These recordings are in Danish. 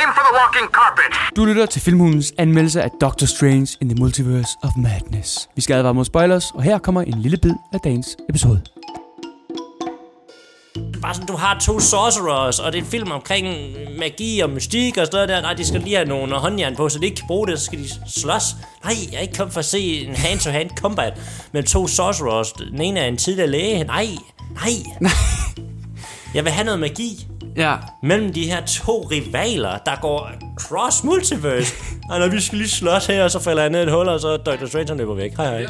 Aim for the walking carpet. Du lytter til Filmhulens anmeldelse af Doctor Strange in the Multiverse of Madness. Vi skal advare mod spoilers, og her kommer en lille bid af dagens episode. Bare sådan, du har to sorcerers, og det er en film omkring magi og mystik og sådan noget der. Nej, de skal lige have nogle håndjern på, så de ikke kan bruge det, så skal de slås. Nej, jeg er ikke kommet for at se en hand-to-hand combat med to sorcerers. Den ene er en tidligere læge. Nej, nej. Jeg vil have noget magi Ja, mellem de her to rivaler, der går cross multiverse. og når vi skal lige slås her, og så falder jeg ned i et hul, og så Dr. Strange han løber væk. Hej hej.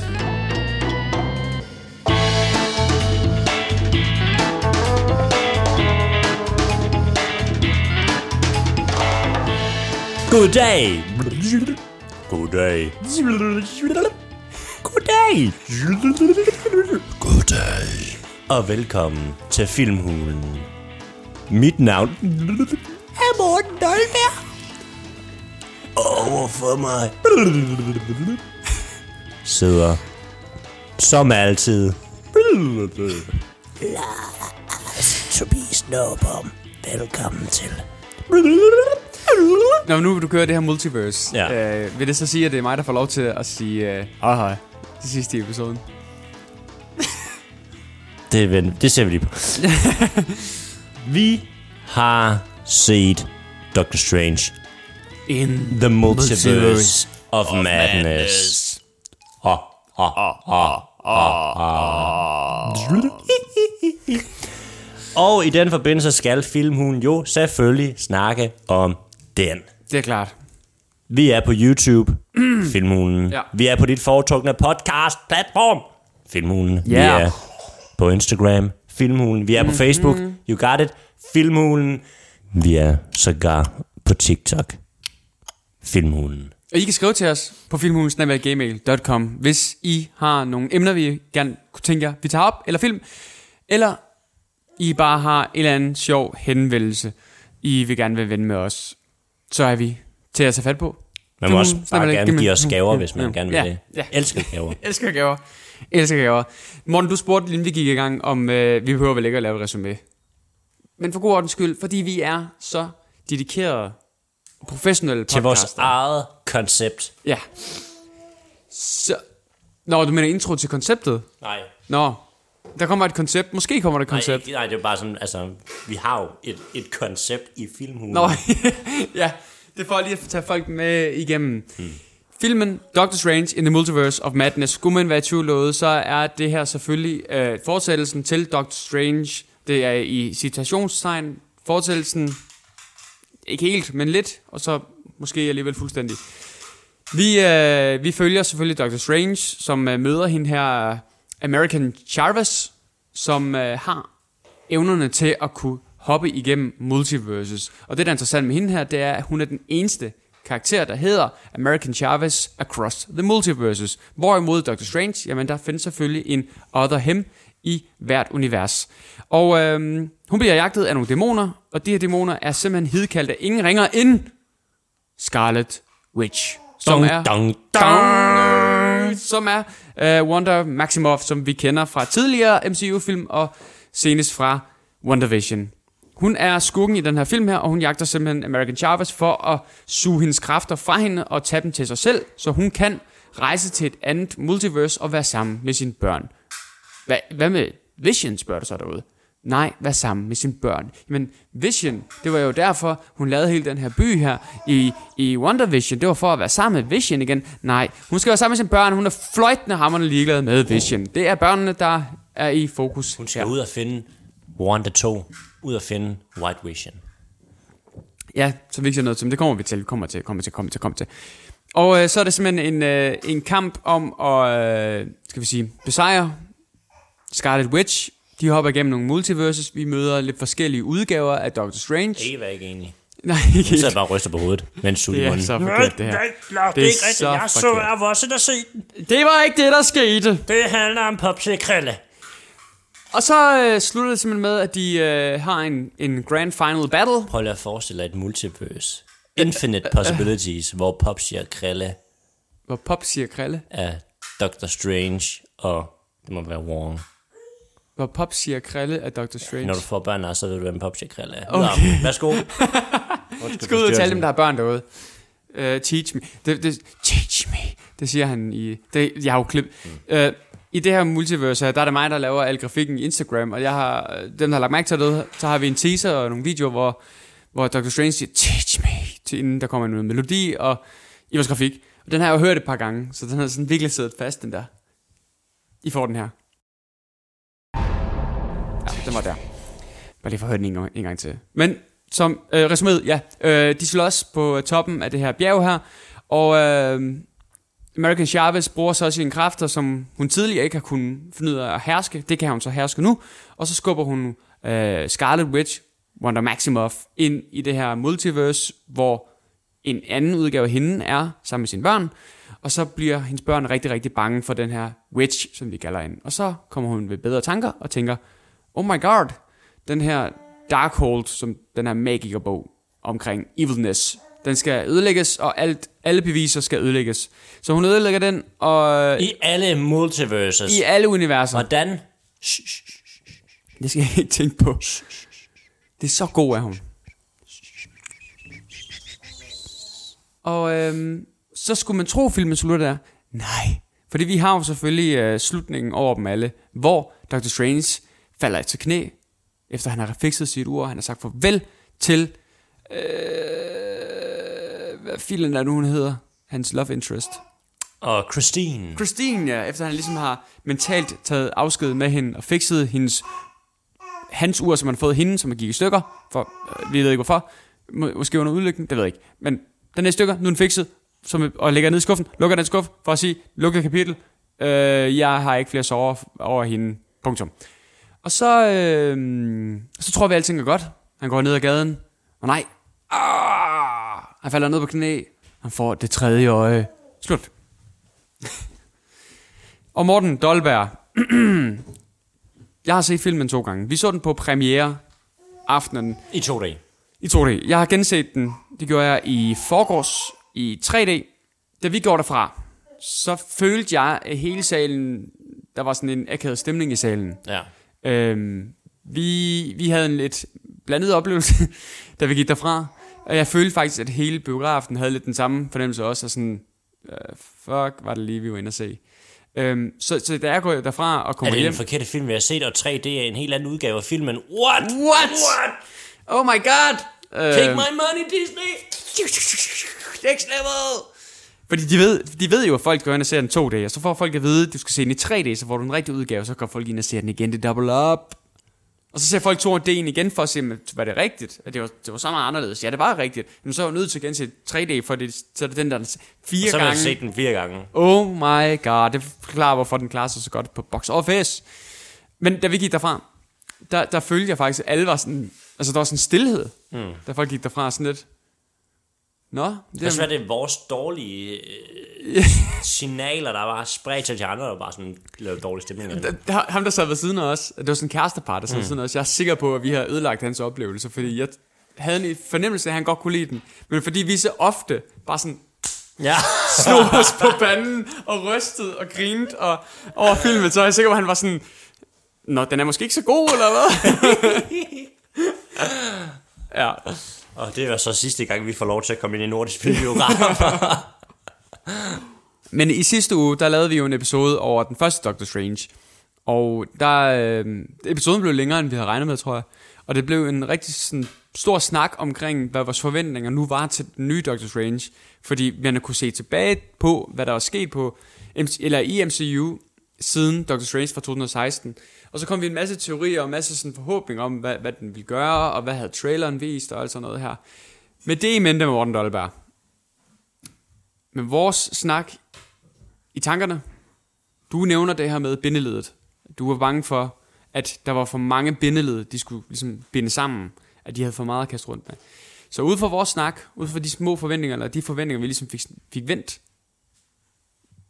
Goddag. Goddag. Goddag. Goddag. Og velkommen til Filmhulen. Mit navn er Morten Dolberg. Overfor mig sidder som altid Lars Tobias Nåbom. Velkommen til. Nå, men nu vil du køre det her multiverse. Ja. Øh, vil det så sige, at det er mig, der får lov til at sige øh, hej hej til sidst i episoden? Det, det ser vi lige på. vi har set Doctor Strange In The Multiverse of Madness. Oh, oh, oh, oh, oh. Og i den forbindelse skal filmhulen jo selvfølgelig snakke om den. Det er klart. Vi er på YouTube, Filmhulen. Ja. Vi er på dit foretrukne podcast-platform, Filmhulen. Vi Ja. er på Instagram, Filmhulen. Vi er på Facebook, You Got It, Filmhulen. Vi er sågar på TikTok, Filmhulen. Og I kan skrive til os på filmhulens.gmail.com, hvis I har nogle emner, vi gerne kunne tænke jer, vi tager op, eller film, eller I bare har en eller anden sjov henvendelse, I vil gerne vil vende med os. Så er vi til at tage fat på. Man må også bare gerne give os gaver, hvis man Ja, gerne vil ja, det. ja. Elsker gaver. Elsker gaver. Elsker gaver. Morten, du spurgte, inden vi gik i gang, om øh, vi behøver vel ikke at lave et resume. Men for god ordens skyld, fordi vi er så dedikerede professionelle Til vores podcaster. eget koncept. Ja. Så... Nå, du mener intro til konceptet? Nej, Nå, der kommer et koncept. Måske kommer der et nej, koncept. ikke- nej, det er bare sådan, altså, vi har jo et, et koncept i filmhulen. Nå, ja. Det er for lige at tage folk med igennem. Filmen Doctor Strange in the Multiverse of Madness, skulle man være i tvivl så er det her selvfølgelig øh, fortsættelsen til Doctor Strange. Det er i citationstegn fortællelsen, ikke helt, men lidt, og så måske alligevel fuldstændig. Vi, øh, vi følger selvfølgelig Dr. Strange, som øh, møder hende her, øh, American Chavez, som øh, har evnerne til at kunne hoppe igennem multiverses. Og det, der er interessant med hende her, det er, at hun er den eneste karakter, der hedder American Chavez Across the Multiverses. Hvorimod Dr. Strange, jamen der findes selvfølgelig en Other Him i hvert univers. Og øhm, hun bliver jagtet af nogle dæmoner, og de her dæmoner er simpelthen hidkaldt af ingen ringer end Scarlet Witch. Som Dong, er dong, dong. som er uh, Wanda Maximoff, som vi kender fra tidligere MCU-film og senest fra WandaVision. Hun er skurken i den her film her, og hun jagter simpelthen American Chavez for at suge hendes kræfter fra hende og tage dem til sig selv, så hun kan rejse til et andet multiverse og være sammen med sine børn. Hvad, hvad med Vision, spørger du så derude? Nej, vær sammen med sine børn. Men Vision, det var jo derfor, hun lavede hele den her by her i, i WandaVision. Det var for at være sammen med Vision igen. Nej, hun skal være sammen med sine børn. Hun er fløjtende hammerne ligeglad med Vision. Det er børnene, der er i fokus. Hun skal ud og finde Wanda 2. Ud og finde White Vision. Ja, så vi ikke noget til, men det kommer vi til, kommer til, kommer til, kommer til, kommer til. Og øh, så er det simpelthen en, øh, en kamp om at, øh, skal vi sige, besejre Scarlet Witch. De hopper igennem nogle multiverses. Vi møder lidt forskellige udgaver af Doctor Strange. Eva er ikke enig. Nej, Hun ikke sidder bare og ryster på hovedet, mens Det Sully er så forkert, det her. Det er så forkert. jeg var også der se den. Det var ikke det, der skete. Det handler om Popsi Krille. Og så øh, slutter det simpelthen med, at de øh, har en, en grand final battle. Prøv lige at forestille dig et multiverse. Infinite possibilities, hvor Popsi og Krille Hvor Pop siger krille. er Doctor Strange, og det må være Wong. Hvor Pop siger krille af Doctor Strange. Når du får børn, så ved du, hvem Popsi og Krille er. Okay. Nå, værsgo. Skal ud og tale dem, der har børn derude. Uh, teach me. Det, det, teach me. Det siger han i... Det, jeg har jo klip. Mm. Uh, I det her multiverse her, der er det mig, der laver al grafikken i Instagram, og jeg har, dem, der har lagt mærke til det, så har vi en teaser og nogle videoer, hvor, hvor Dr. Strange siger, teach me, til inden der kommer en melodi og i vores grafik. Og den har jeg jo hørt et par gange, så den har sådan virkelig siddet fast, den der. I får den her. Den var der. Bare lige for at høre den en gang, en gang til. Men som øh, resumeret, ja, øh, de slås på øh, toppen af det her bjerg her, og øh, American Chavez bruger så sine kræfter, som hun tidligere ikke har kunnet finde ud af at herske. Det kan hun så herske nu. Og så skubber hun øh, Scarlet Witch, Wanda Maximoff, ind i det her multiverse, hvor en anden udgave af hende er sammen med sine børn. Og så bliver hendes børn rigtig, rigtig bange for den her witch, som vi kalder hende. Og så kommer hun ved bedre tanker og tænker, oh my god, den her Darkhold, som den her magikerbog omkring evilness, den skal ødelægges, og alt, alle beviser skal ødelægges. Så hun ødelægger den, og... I alle multiverses. I alle universer. Hvordan? Det skal jeg ikke tænke på. Det er så god, er hun. Og øhm, så skulle man tro, filmen slutter der. Nej. Fordi vi har jo selvfølgelig øh, slutningen over dem alle, hvor Dr. Strange falder til knæ, efter han har fikset sit ur, han har sagt farvel til, øh, hvad filen er nu, hun hedder? Hans love interest. Og Christine. Christine, ja, efter han ligesom har mentalt taget afsked med hende og fikset hendes, hans ur, som han har fået hende, som er gik i stykker, for øh, vi ved ikke hvorfor, Må, måske under udlykning, det ved jeg ikke, men den er i stykker, nu er den fikset, som, og lægger ned i skuffen, lukker den skuffe for at sige, lukket kapitel, øh, jeg har ikke flere sover over hende, punktum. Og så, øh, så tror vi, at alting er godt. Han går ned ad gaden, og nej, ah, han falder ned på knæ, han får det tredje øje. Slut. og Morten Dolberg, jeg har set filmen to gange. Vi så den på premiere aftenen I to dage. i 2D. Jeg har genset den, det gjorde jeg i forgårs i 3D. Da vi går derfra, så følte jeg, at hele salen, der var sådan en akavet stemning i salen. Ja. Øhm, vi, vi havde en lidt blandet oplevelse, da vi gik derfra. Og jeg følte faktisk, at hele biografen havde lidt den samme fornemmelse også. Og sådan, uh, fuck, var det lige, vi var inde at se. Øhm, så, så da jeg går derfra og Er kommer det hjem... en forkert film, vi har set, og 3D er en helt anden udgave af filmen? What? What? What? Oh my god! Take Øhm, my money, Disney! Next level! Fordi de ved, de ved jo, at folk går ind og ser den 2D, og så får folk at vide, at du skal se den i 3D, så får du en rigtig udgave, så går folk ind og ser den igen, det double up. Og så ser folk 2D'en igen for at se, om- var det rigtigt? At det var, det var så meget anderledes. Ja, det var rigtigt. Men så er jeg nødt til at gense 3D, for det, så er det den der fire Så har gange. set den fire gange. Oh my god, det forklarer, hvorfor den klarer sig så godt på box office. Men da vi gik derfra, der, der følte jeg faktisk, at alle var sådan, altså der var sådan en stillhed, mm. da folk gik derfra sådan lidt, Nå, det Det er, være, det er vores dårlige øh, signaler, der bare spredt til de andre, og bare sådan lavet dårlig stemning. det. der, ham der sad ved siden af os, det var sådan en kærestepar, der sad ved siden af os, jeg er sikker på, at vi har ødelagt hans oplevelse, fordi jeg havde en fornemmelse af, at han godt kunne lide den, men fordi vi så ofte bare sådan Ja. slog os på panden og rystede og grinede og over filmen, så er jeg sikker på, at han var sådan, Nå, den er måske ikke så god, eller hvad? ja. Og det var så sidste gang, vi får lov til at komme ind i nordisk filmbiograf. Men i sidste uge, der lavede vi jo en episode over den første Doctor Strange. Og der, øh, episoden blev længere, end vi havde regnet med, tror jeg. Og det blev en rigtig sådan, stor snak omkring, hvad vores forventninger nu var til den nye Doctor Strange. Fordi man kunne se tilbage på, hvad der var sket på, eller i MCU, siden Doctor Strange fra 2016. Og så kom vi en masse teorier og en masse sådan forhåbninger om, hvad, hvad den ville gøre, og hvad havde traileren vist, og alt sådan noget her. Med det i mente med Morten Dolberg. Men vores snak i tankerne, du nævner det her med bindeledet. Du var bange for, at der var for mange bindeled, de skulle ligesom binde sammen, at de havde for meget at kaste rundt med. Så ud fra vores snak, ud fra de små forventninger, eller de forventninger, vi ligesom fik, fik vendt,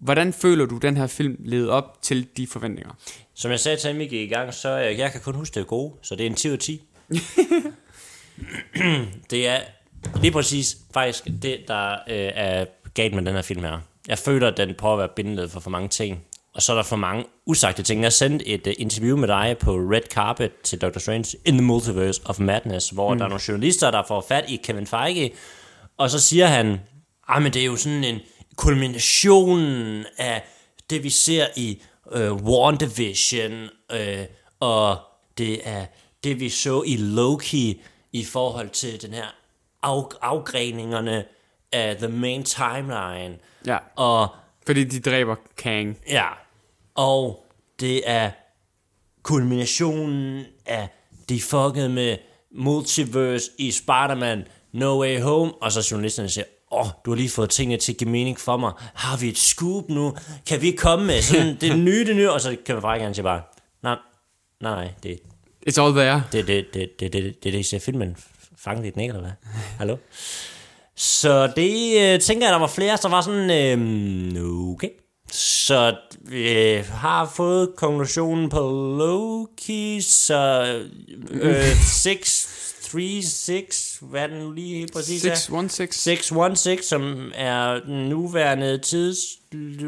hvordan føler du, den her film levede op til de forventninger? Som jeg sagde til Mikke i gang, så jeg kan kun huske det gode, så det er en 10 ud af 10. det er lige præcis faktisk det, der øh, er galt med den her film her. Jeg føler, at den prøver at være bindeled for for mange ting. og så er der for mange usagte ting. Jeg sendte et uh, interview med dig på Red Carpet til Doctor Strange in the Multiverse of Madness, hvor mm. der er nogle journalister, der får fat i Kevin Feige, og så siger han, ah, men det er jo sådan en kulmination af det, vi ser i uh, WandaVision, uh, og det er det, vi så i Loki i forhold til den her af, afgreningerne af The Main Timeline. Ja. Og Fordi de dræber Kang. Ja, og det er kulminationen af de fuckede med multiverse i Spider-Man No Way Home, og så journalisterne siger, åh, oh, du har lige fået tingene til at give mening for mig. Har vi et scoop nu? Kan vi komme med sådan det nye, det nye? Og så kan man bare gerne sige bare, nej, nej, nej, det, It's all there. det, det, det, det, det, det, det, I ser filmen fanget i den, ikke, eller hvad? Hallo? Så det øh, tænker jeg, der var flere, der var sådan, øh, okay. Så vi øh, har fået konklusionen på Loki, så øh, 636, hvad er den nu lige helt præcis er? 616. 616, som er den nuværende tids,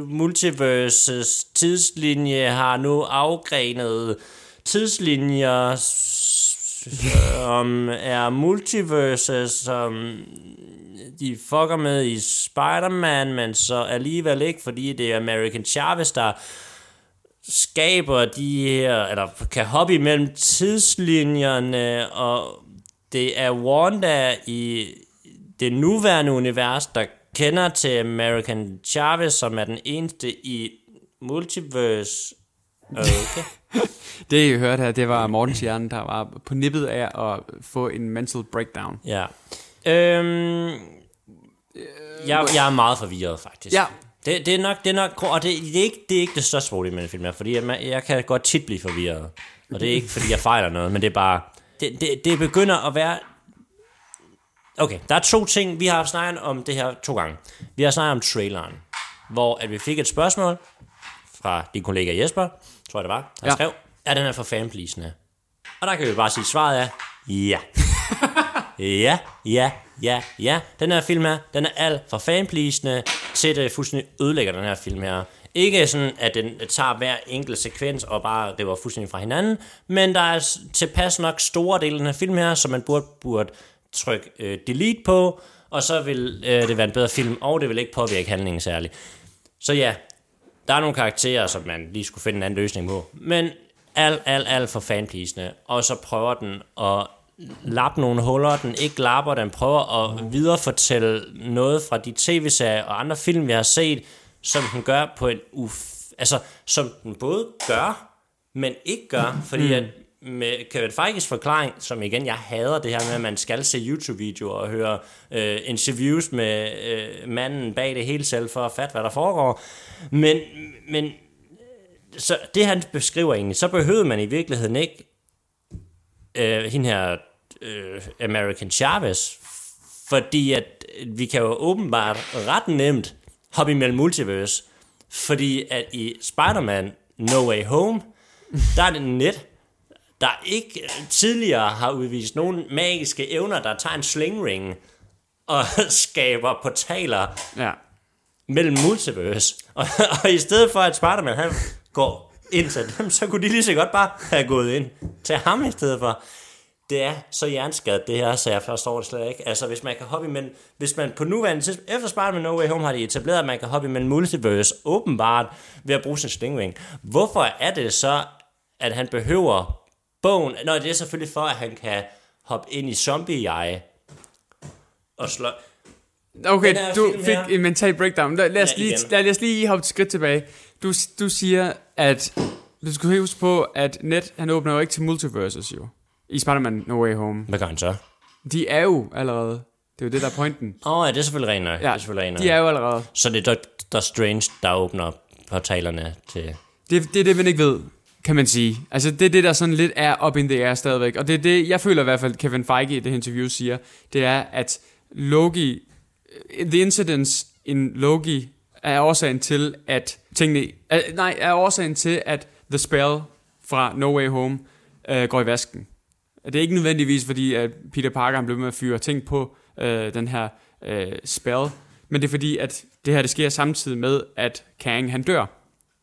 multiverses tidslinje, har nu afgrenet tidslinjer, som er multiverses, som de fucker med i Spider-Man, men så alligevel ikke, fordi det er American Chavez, der skaber de her, eller kan hoppe imellem tidslinjerne, og det er Wanda i det nuværende univers, der kender til American Chavez, som er den eneste i multiverse. Okay. Det, I hørte her, det var Mortens hjerne, der var på nippet af at få en mental breakdown. Ja. Øhm, jeg, jeg er meget forvirret, faktisk. Ja. Det, det er nok, det er nok, og det, det, er ikke, det er ikke det største problem med den film her, fordi jeg, jeg kan godt tit blive forvirret. Og det er ikke, fordi jeg fejler noget, men det er bare, det, det, det begynder at være, okay, der er to ting, vi har snakket om det her to gange. Vi har snakket om traileren, hvor at vi fik et spørgsmål fra din kollega Jesper, tror jeg det var, han Ja. skrev, er den her for fanpleasende? Og der kan vi bare sige, svaret er ja. Ja, ja, ja, ja. Den her film her, den er alt for fanpleasende til det fuldstændig ødelægger den her film her. Ikke sådan, at den tager hver enkelt sekvens og bare river fuldstændig fra hinanden, men der er tilpas nok store dele af den her film her, som man burde, burde trykke øh, delete på, og så vil øh, det være en bedre film, og det vil ikke påvirke handlingen særligt. Så ja, der er nogle karakterer, som man lige skulle finde en anden løsning på. Men alt, alt, alt for fanpleasende. Og så prøver den at lappe nogle huller, den ikke lapper, den prøver at viderefortælle noget fra de tv-serier og andre film, vi har set, som den gør på en uf... Altså, som den både gør, men ikke gør, fordi at med Kevin Feiges forklaring, som igen, jeg hader det her med, at man skal se YouTube-videoer og høre øh, interviews med øh, manden bag det hele selv, for at fatte, hvad der foregår. Men, men så det han beskriver egentlig, så behøvede man i virkeligheden ikke øh, hende her øh, American Chavez, fordi at vi kan jo åbenbart ret nemt hoppe imellem multiverse, fordi at i Spider-Man No Way Home, der er det net, der ikke tidligere har udvist nogen magiske evner, der tager en slingring og skaber portaler Ja. mellem multiverse. Og, og i stedet for, at Spider-Man han går ind til dem, så kunne de lige så godt bare have gået ind til ham i stedet for. Det er så hjerneskadet det her, så jeg forstår det slet ikke. Altså, hvis man kan hoppe imellem... Hvis man på nuværende tidspunkt... Efter Spider-Man No Way Home har de etableret, at man kan hoppe imellem multiverse, åbenbart ved at bruge sin stingwing. Hvorfor er det så, at han behøver bogen? Nå, det er selvfølgelig for, at han kan hoppe ind i zombie-eye og slå... Okay, du fik her- en mental breakdown. Lad, lad, os Ja, lige, igen. lad os lige hoppe et skridt tilbage. Du, du siger, at du skal huske på, at Net, han åbner jo ikke til multiverses jo. I Spider-Man No Way Home. Hvad gør han så? De er jo allerede. Det er jo det, der er pointen. Åh, oh, ja, det er selvfølgelig rent nok. Ja, det er selvfølgelig rent nok. de er jo allerede. Så det er Doctor Strange, der åbner portalerne til... Det, det er det, man ikke ved, kan man sige. Altså, det er det, der sådan lidt er up in the air stadigvæk. Og det er det, jeg føler i hvert fald, Kevin Feige i det interview siger, det er, at Loki, the incidents in Loki, er årsagen til, at tingene, er, nej, er årsagen til, at The Spell fra No Way Home øh, går i vasken. Det er ikke nødvendigvis, fordi at Peter Parker han blev med at fyre ting på øh, den her øh, spell, men det er fordi, at det her det sker samtidig med, at Kang han dør.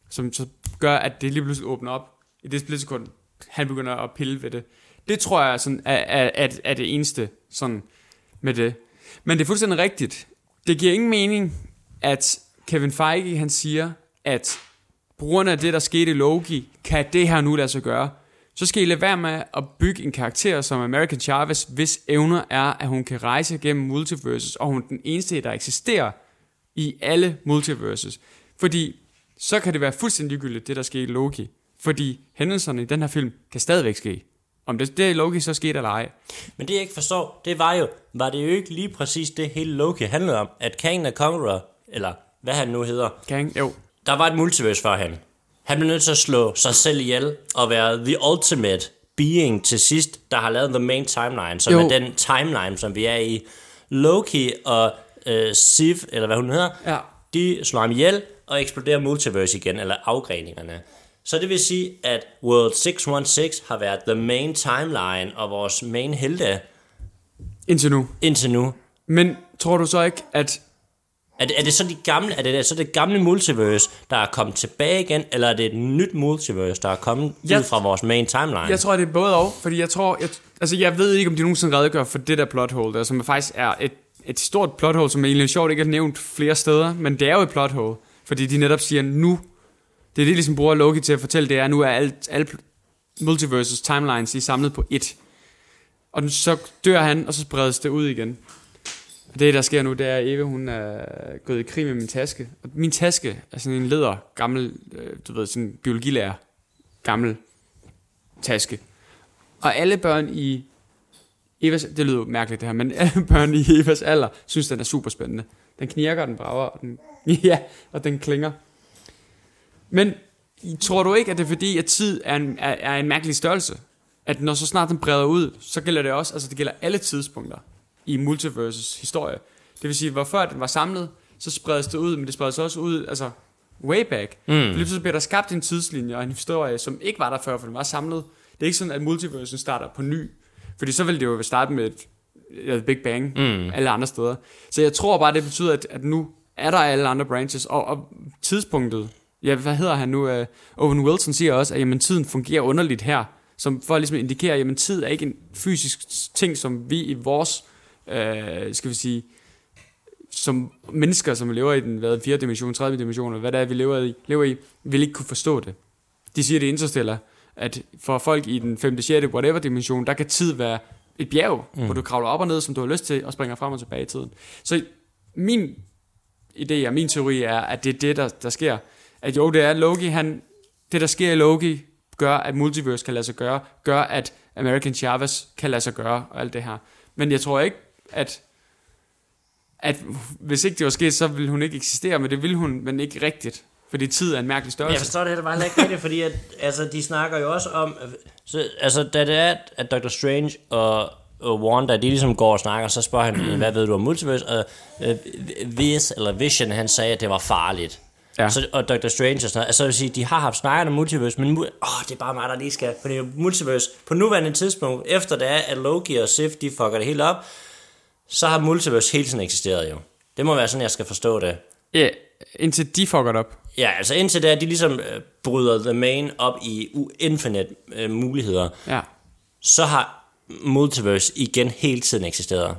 som så gør, at det lige pludselig åbner op i det splitsekund, han begynder at pille ved det. Det tror jeg sådan, er, er, er, er det eneste sådan med det. Men det er fuldstændig rigtigt. Det giver ingen mening, at Kevin Feige han siger, at på grund af det, der skete i Loki, kan det her nu lade sig gøre. Så skal I lade være med at bygge en karakter som American Chavez, hvis evner er, at hun kan rejse gennem multiverses, og hun er den eneste, der eksisterer i alle multiverses. Fordi så kan det være fuldstændig ligegyldigt, det der skete i Loki. Fordi hændelserne i den her film kan stadigvæk ske. Om det, det er Loki så skete eller ej. Men det jeg ikke forstår, det var jo, var det jo ikke lige præcis det hele Loki handlede om, at Kang the Conqueror, eller hvad han nu hedder, Kang, jo. der var et multivers for han. Han blev nødt til at slå sig selv ihjel og være the ultimate being til sidst, der har lavet the main timeline, som Jo. er den timeline, som vi er i. Loki og øh, Sif, eller hvad hun hedder, Ja. de slår ham ihjel og eksploderer multiverse igen, eller afgreningerne. Så det vil sige, at World 616 har været the main timeline og vores main helte Indtil nu. indtil nu. Men tror du så ikke, at... Er det, er det så de gamle, er det så det gamle multiverse, der er kommet tilbage igen, eller er det et nyt multiverse, der er kommet Jeg- ud fra vores main timeline? Jeg tror, det er både og, fordi jeg tror... Jeg, altså, jeg ved ikke, om de nogensinde redegør for det der plot hole der, som faktisk er et, et stort plot hole, som egentlig er sjovt ikke er nævnt flere steder, men det er jo et plot hole, fordi de netop siger, nu... Det er det, ligesom bruger Loki til at fortælle, det er, nu er alt, alle multiverses timelines, er samlet på ét. Og så dør han, og så spredes det ud igen. Det, der sker nu, det er, at Eva, hun er gået i krig med min taske. Og min taske er sådan en leder, gammel, øh, du ved, sådan en biologilærer, gammel taske. Og alle børn i Evas, det lyder mærkeligt det her, men alle børn i Evas alder synes, den er super spændende. Den knirker, den brager, og den, ja, og den klinger. Men tror du ikke, at det er fordi, at tid er en, er, er en mærkelig størrelse? At når så snart den breder ud, så gælder det også, altså det gælder alle tidspunkter i multiverses historie. Det vil sige, hvor før den var samlet, så spredes det ud, men det spredes også ud, altså way back. Mm. Lige pludselig bliver der skabt en tidslinje og en historie, som ikke var der før, for den var samlet. Det er ikke sådan, at multiversen starter på ny. Fordi så ville det jo starte med et, et Big Bang mm. alle andre steder. Så jeg tror bare, det betyder, at, at nu er der alle andre branches, og, og tidspunktet, ja, hvad hedder han nu? Uh, Owen Wilson siger også, at jamen, tiden fungerer underligt her, som for at ligesom indikere, at jamen, tid er ikke en fysisk ting, som vi i vores, øh, skal vi sige, som mennesker, som lever i den hvad, 4. dimension, 3. dimension, hvad det er, vi lever i, lever i, vil ikke kunne forstå det. De siger det Interstellar, at for folk i den 5. 6. whatever dimension, der kan tid være et bjerg, mm. hvor du kravler op og ned, som du har lyst til, og springer frem og tilbage i tiden. Så min idé og min teori er, at det er det, der, der sker. At jo, det er Loki, han, det der sker i Loki, gør, at multiverse kan lade sig gøre, gør, at American Chavez kan lade sig gøre, og alt det her. Men jeg tror ikke, at at hvis ikke det var sket, så ville hun ikke eksistere, men det ville hun, men ikke rigtigt. Fordi tid er en mærkelig størrelse. jeg forstår det heller bare ikke rigtigt, fordi at, altså, de snakker jo også om, så, altså da det er, at Dr. Strange og, og Wanda, de ligesom går og snakker, så spørger han, hvad ved du om multiverse, og øh, Vis, eller Vision, han sagde, at det var farligt. Ja. Så, og Dr. Strange og sådan noget, altså jeg vil sige, de har haft snakket om multiverse, men mu- åh, det er bare mig, der lige skal, fordi multiverse, på nuværende tidspunkt, efter det er, at Loki og Sif, de fucker det helt op, så har multiverse hele tiden eksisteret jo. Det må være sådan, jeg skal forstå det. Ja, indtil de fucker det op. Ja, altså indtil da de ligesom øh, bryder The Main op i u- infinite øh, muligheder, Ja. så har multiverse igen hele tiden eksisteret.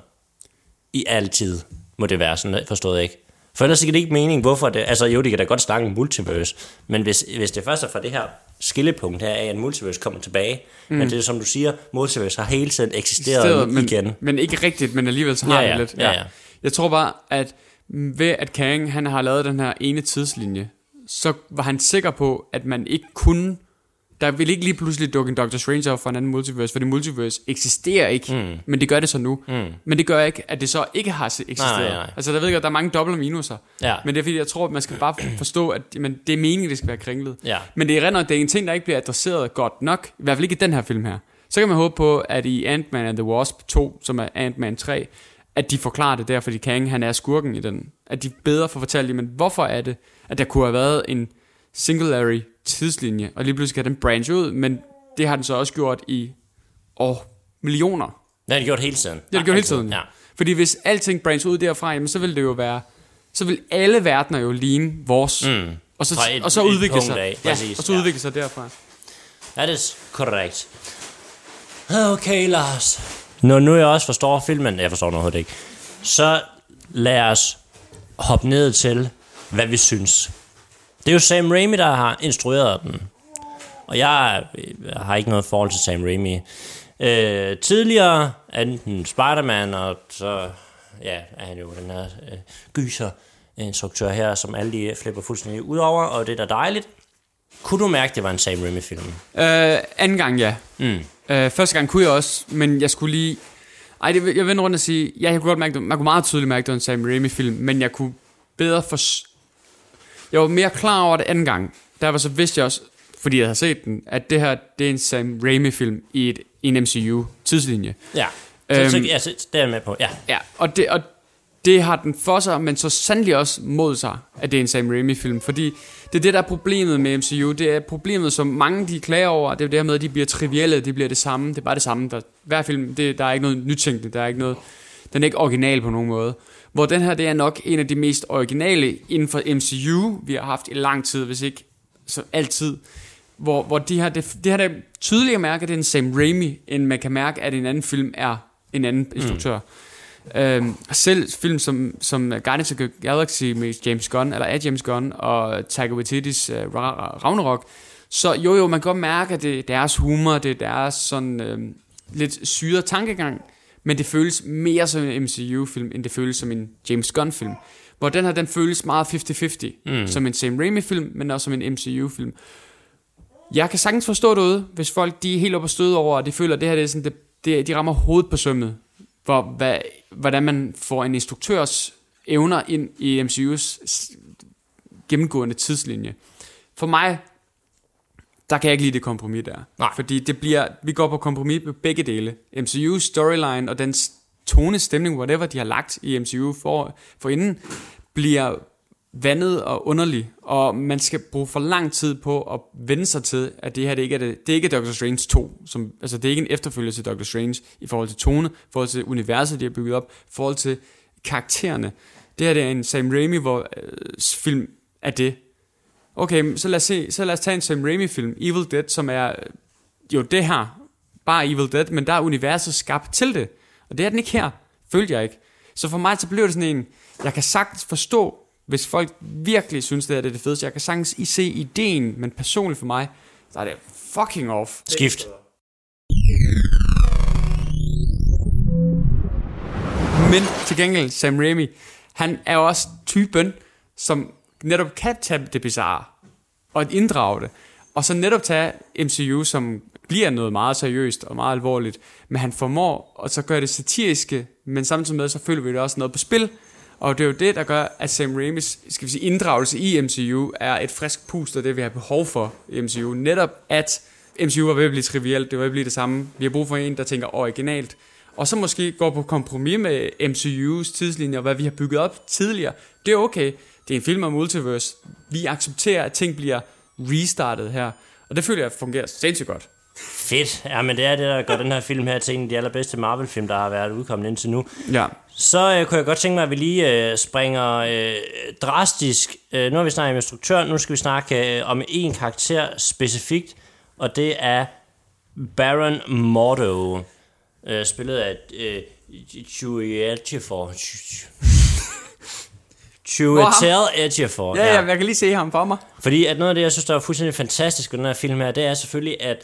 I altid, må det være sådan, forstået ikke? For ellers giver det ikke mening, hvorfor det... Altså jo, det kan da godt snakke om multiverse, men hvis, hvis det først er fra det her skillepunkt her af, at multiverse kommer tilbage, mm. men det er som du siger, multiverse har hele tiden eksisteret Stedet, men, igen. men ikke rigtigt, men alligevel så har Ja, ja, ja, det lidt. ja, ja. Jeg tror bare, at ved at Kang han har lavet den her ene tidslinje, så var han sikker på, at man ikke kunne... Der vil ikke lige pludselig dukke en Doctor Strange op fra en anden multiverse, fordi multiverse eksisterer ikke, mm. men det gør det så nu. Mm. Men det gør ikke, at det så ikke har eksisteret. Nej, nej, nej. Altså, der ved jeg der er mange dobbelt minuser. Ja. Men det er fordi, jeg tror, at man skal bare forstå, at men det er meningen, det skal være kringlet. Ja. Men det er rent det er en ting, der ikke bliver adresseret godt nok. I hvert fald ikke i den her film her. Så kan man håbe på, at i Ant-Man and the Wasp 2, som er Ant-Man 3, at de forklarer det der, fordi Kang, han er skurken i den. At de bedre får fortalt, men hvorfor er det, at der kunne have været en singularity tidslinje, og lige pludselig kan den branch ud, men det har den så også gjort i år, millioner. Det har de gjort hele tiden. Det har det gjort hele tiden. Ja. Fordi hvis alting brancher ud derfra, jamen, så vil det jo være... Så vil alle verdener jo ligne vores. Mm. Og så, et- og så udvikle sig. af, ja, og så ja. udvikle sig derfra. That is korrekt. Okay, Lars. Når nu jeg også forstår filmen, jeg forstår den overhovedet ikke, så lad os hoppe ned til, hvad vi synes. Det er jo Sam Raimi, der har instrueret den. Og jeg, jeg har ikke noget forhold til Sam Raimi. Øh, tidligere enten Spider-Man, og så ja, er han jo den her øh, gyser instruktør her, som alle de flipper fuldstændig ud over, og det er da dejligt. Kunne du mærke, det var en Sam Raimi-film? Øh, anden gang, ja. Mm. Øh, første gang kunne jeg også, men jeg skulle lige... Ej, det, jeg vender rundt og sige, ja, jeg kunne godt mærke det. Man kunne meget tydeligt mærke, at det var en Sam Raimi-film, men jeg kunne bedre for... Jeg var mere klar over det anden gang. Derfor så vidste jeg også, fordi jeg havde set den, at det her, det er en Sam Raimi-film i, et, i en MCU-tidslinje. Ja. Så, så, Øhm. ja, så, det er jeg med på. Ja. Ja, og det, og det har den for sig, men så sandelig også mod sig, at det er en Sam Raimi-film. Fordi det er det, der er problemet med MCU. Det er problemet, som mange de klager over. Det er det her med, at de bliver trivielle, det bliver det samme. Det er bare det samme. Der, hver film, det, der er ikke noget nytænkende. Der er ikke noget, den er ikke original på nogen måde. Hvor den her, det er nok en af de mest originale inden for MCU, vi har haft i lang tid, hvis ikke så altid. Hvor, hvor de her, det, det her der er tydeligt at mærke, at det er en Sam Raimi, end man kan mærke, at en anden film er en anden instruktør. Øhm, selv film som, som Guardians of the Galaxy med James Gunn, eller af James Gunn, og Taika Waititi's uh, Ragnarok, så jo jo, man kan godt mærke, at det er deres humor, det er deres sådan øh, lidt syre tankegang, men det føles mere som en MCU-film, end det føles som en James Gunn-film. Hvor den her, den føles meget 50-50, mm. som en Sam Raimi-film, men også som en MCU-film. Jeg kan sagtens forstå det ude, hvis folk de er helt oppe og støde over, og de føler, at det her det er sådan, det, det, de rammer hovedet på sømmet, hvor, hvad, hvordan man får en instruktørs evner ind i MCU's gennemgående tidslinje. For mig, der kan jeg ikke lide det kompromis der. Nej. Fordi det bliver, vi går på kompromis på begge dele. MCU storyline og den tone, stemning, whatever de har lagt i MCU for, for inden, bliver vandet og underlig, og man skal bruge for lang tid på at vende sig til, at det her det ikke er, det, det er ikke Doctor Strange 2, som, altså det er ikke en efterfølger til Doctor Strange i forhold til tone, i forhold til universet, de har bygget op, i forhold til karaktererne. Det her det er en Sam Raimi, hvor øh, film er det. Okay, så lad os, se, så lad os tage en Sam Raimi film, Evil Dead, som er jo det her, bare Evil Dead, men der er universet skabt til det. Og det er den ikke her, følte jeg ikke. Så for mig så blev det sådan en, jeg kan sagtens forstå, hvis folk virkelig synes, det er det, det fedeste. Jeg kan sagtens i se ideen, men personligt for mig, så er det fucking off. Skift. Men til gengæld, Sam Raimi, han er jo også typen, som netop kan tage det bizarre, og inddrage det, og så netop tage MCU, som bliver noget meget seriøst og meget alvorligt, men han formår, og så gør det satiriske, men samtidig med, så føler vi det også noget på spil, og det er jo det, der gør, at Sam Raimis skal vi sige, inddragelse i MCU er et frisk pust, og det vi har behov for i MCU. Netop at MCU var ved at blive trivielt, det var ved at blive det samme. Vi har brug for en, der tænker originalt, og så måske går på kompromis med MCU's tidslinjer, og hvad vi har bygget op tidligere. Det er okay. Det er en film om multiverse. Vi accepterer, at ting bliver restartet her. Og det føler jeg fungerer sindssygt godt. Fedt. Ja, men det er det, der gør den her film her til en af de allerbedste Marvel-film, der har været udkommet indtil nu. Ja. Så øh, kunne jeg godt tænke mig, at vi lige øh, springer øh, drastisk. Øh, nu har vi snakket om instruktør, nu skal vi snakke øh, om en karakter specifikt, og det er Baron Mordo, øh, spillet af øh, Chewie Ejiofor. Chiwetel Ejiofor. Ja, ja, jeg kan lige se ham for mig. Fordi at noget af det, jeg synes, der er fuldstændig fantastisk ved den her film her, det er selvfølgelig, at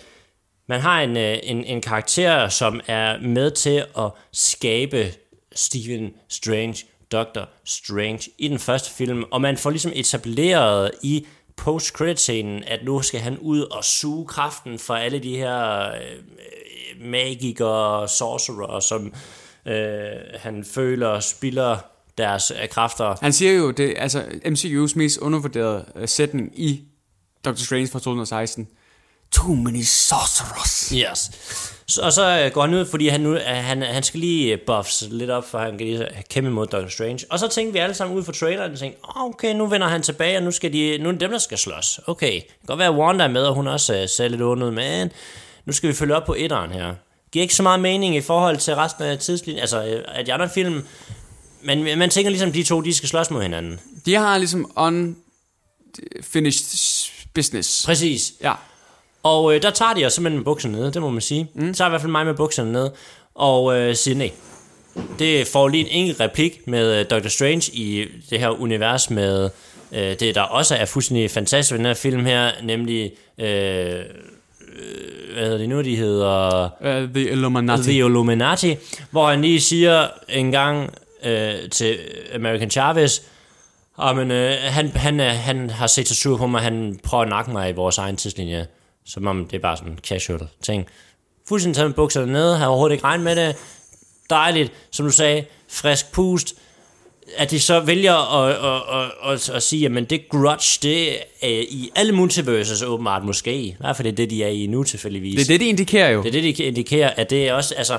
man har en, øh, en, en karakter, som er med til at skabe Stephen Strange, Doctor Strange i den første film, og man får ligesom etableret i post credit scenen at nu skal han ud og suge kraften fra alle de her øh, magikere og sorcerer, som øh, han føler spilder deres øh, kræfter. Han siger jo, det altså MCU's mest undervurderede uh, sætning i Doctor Strange fra 2016. Too many sorcerers. Yes. Så, og så øh, går han ud, fordi han, nu, øh, han, han skal lige øh, buffs lidt op, for han kan lige øh, kæmpe mod Doctor Strange. Og så tænkte vi alle sammen ud fra traileren, og tænkte, oh, okay, nu vender han tilbage, og nu, skal de, nu er det dem, der skal slås. Okay, det kan godt være, at Wanda er med, og hun også uh, ser lidt ondet, men nu skal vi følge op på etteren her. Giver ikke så meget mening i forhold til resten af tidslinjen, altså øh, at de andre film, men man tænker ligesom, de to, de skal slås mod hinanden. De har ligesom on finished business. Præcis. Ja. Og øh, der tager de os simpelthen med bukserne nede, det må man sige. Mm. tager i hvert fald mig med bukserne nede, og øh, siger nej. Det får lige en enkelt replik med øh, Doctor Strange i det her univers med øh, det, der også er fuldstændig fantastisk ved den her film her, nemlig... Øh, øh, hvad hedder det nu, de hedder... Uh, the Illuminati. The Illuminati, hvor han lige siger en gang øh, til American Chavez, og men, øh, han, han, øh, han har set sig sur på mig, han prøver at nakke mig i vores egen tidslinje, som om det er bare sådan en casual ting. Fuldstændig taget med bukserne nede, har overhovedet ikke regnet med det. Dejligt, som du sagde, frisk pust. At de så vælger at, at, at, at, at sige, at det grudge, det er i alle multiverses åbenbart måske. I hvert fald det er det, de er i nu tilfældigvis. Det er det, de indikerer jo. Det er det, de indikerer, at det er også, altså,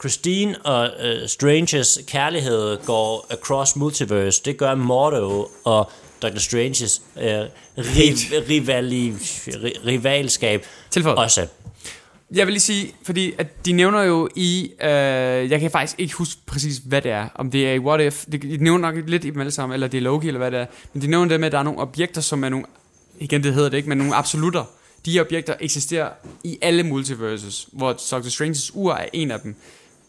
Christine og uh, Stranges kærlighed går across multiverse. Det gør Mordo og Dr. Stranges uh, riv, rivali, ri- rivalskab Tilføjet. også. Jeg vil lige sige, fordi at de nævner jo i, øh, jeg kan faktisk ikke huske præcis, hvad det er. Om det er i What If, de, de nævner nok lidt i dem alle sammen, eller det er Loki, eller hvad det er. Men de nævner det med, at der er nogle objekter, som er nogle, igen det hedder det ikke, men nogle absolutter. De objekter eksisterer i alle multiverses, hvor Doctor Stranges ur er en af dem.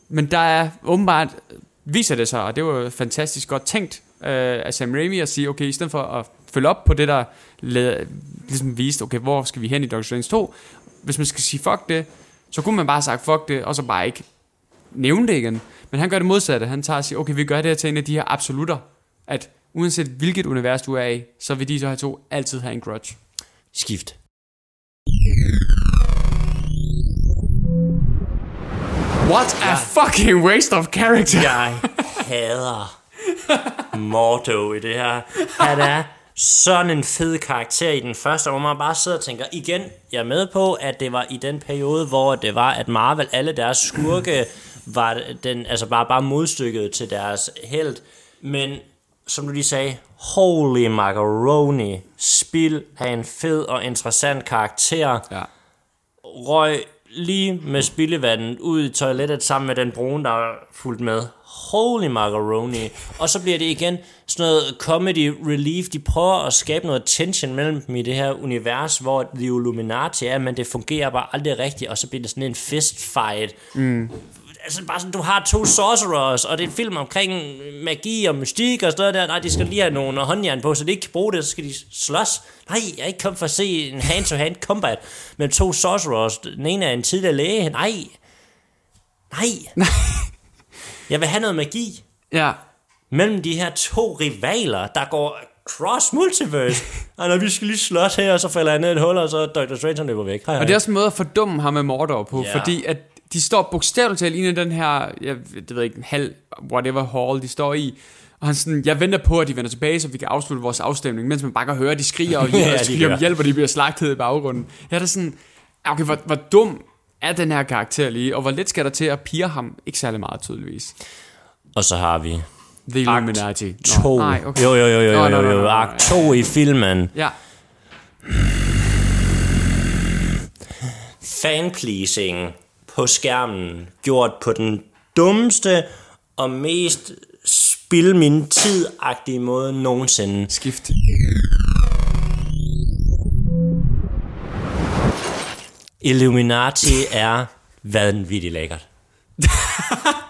Men der er åbenbart, viser det sig, og det var fantastisk godt tænkt øh, af Sam Raimi at sige, okay, i stedet for at følge op på det, der led, ligesom viste, okay, hvor skal vi hen i Doctor Strange 2, hvis man skal sige fuck det, så kunne man bare have sagt fuck det, og så bare ikke nævne det igen. Men han gør det modsatte. Han tager og siger, okay, vi gør det her til en af de her absolutter, at uanset hvilket univers du er i, så vil de så her to altid have en grudge. Skift. What a fucking waste of character! Jeg hader Mordo i det her. Han er sådan en fed karakter i den første, hvor man bare sidder og tænker, igen, jeg er med på, at det var i den periode, hvor det var, at Marvel, alle deres skurke, var den, altså bare, bare modstykket til deres held. Men som du lige sagde, holy macaroni, spil af en fed og interessant karakter Ja. røg lige med spildevandet ud i toilettet sammen med den brune, der er fuldt med. Holy macaroni. Og så bliver det igen sådan noget comedy relief. De prøver at skabe noget tension mellem dem i det her univers, hvor The Illuminati er, men det fungerer bare aldrig rigtigt, og så bliver det sådan en fist fight. Mm. Altså bare sådan, du har to sorcerers, og det er en film omkring magi og mystik og sådan noget der. Nej, de skal lige have nogle håndjern på, så de ikke kan bruge det, så skal de slås. Nej, jeg er ikke kommet for at se en hand-to-hand combat med to sorcerers. Den ene er en tidligere læge. Nej. Nej. jeg vil have noget magi Ja. mellem de her to rivaler, der går cross multiverse. Ej, når vi skal lige slås her, og så falder jeg ned i et hul, og så Dr. Strange han løber væk. Hej, hej. Og det er også en måde at fordumme ham med Mordor på, Ja. fordi at de står bogstaveligt talt inde i den her, jeg det ved ikke, en halv, whatever hall de står i, og han sådan, jeg venter på, at de vender tilbage, så vi kan afslutte vores afstemning, mens man bare kan høre, at de skriger og, Ja, ja, de skriger om hjælp, og de bliver slagtet i baggrunden. Jeg er da sådan, okay, hvor, hvor dum er den her karakter lige, og hvor lidt skal der til at pire ham? Ikke særlig meget, tydeligvis. Og så har vi The Illuminati. Nå, to. Nej, okay. Jo, jo, jo, jo, jo, jo, Akt 2 i filmen. Ja, Fanpleasing på skærmen, gjort på den dummeste og mest spil min tid-agtige måde nogensinde. skift. Illuminati er vanvittigt lækkert.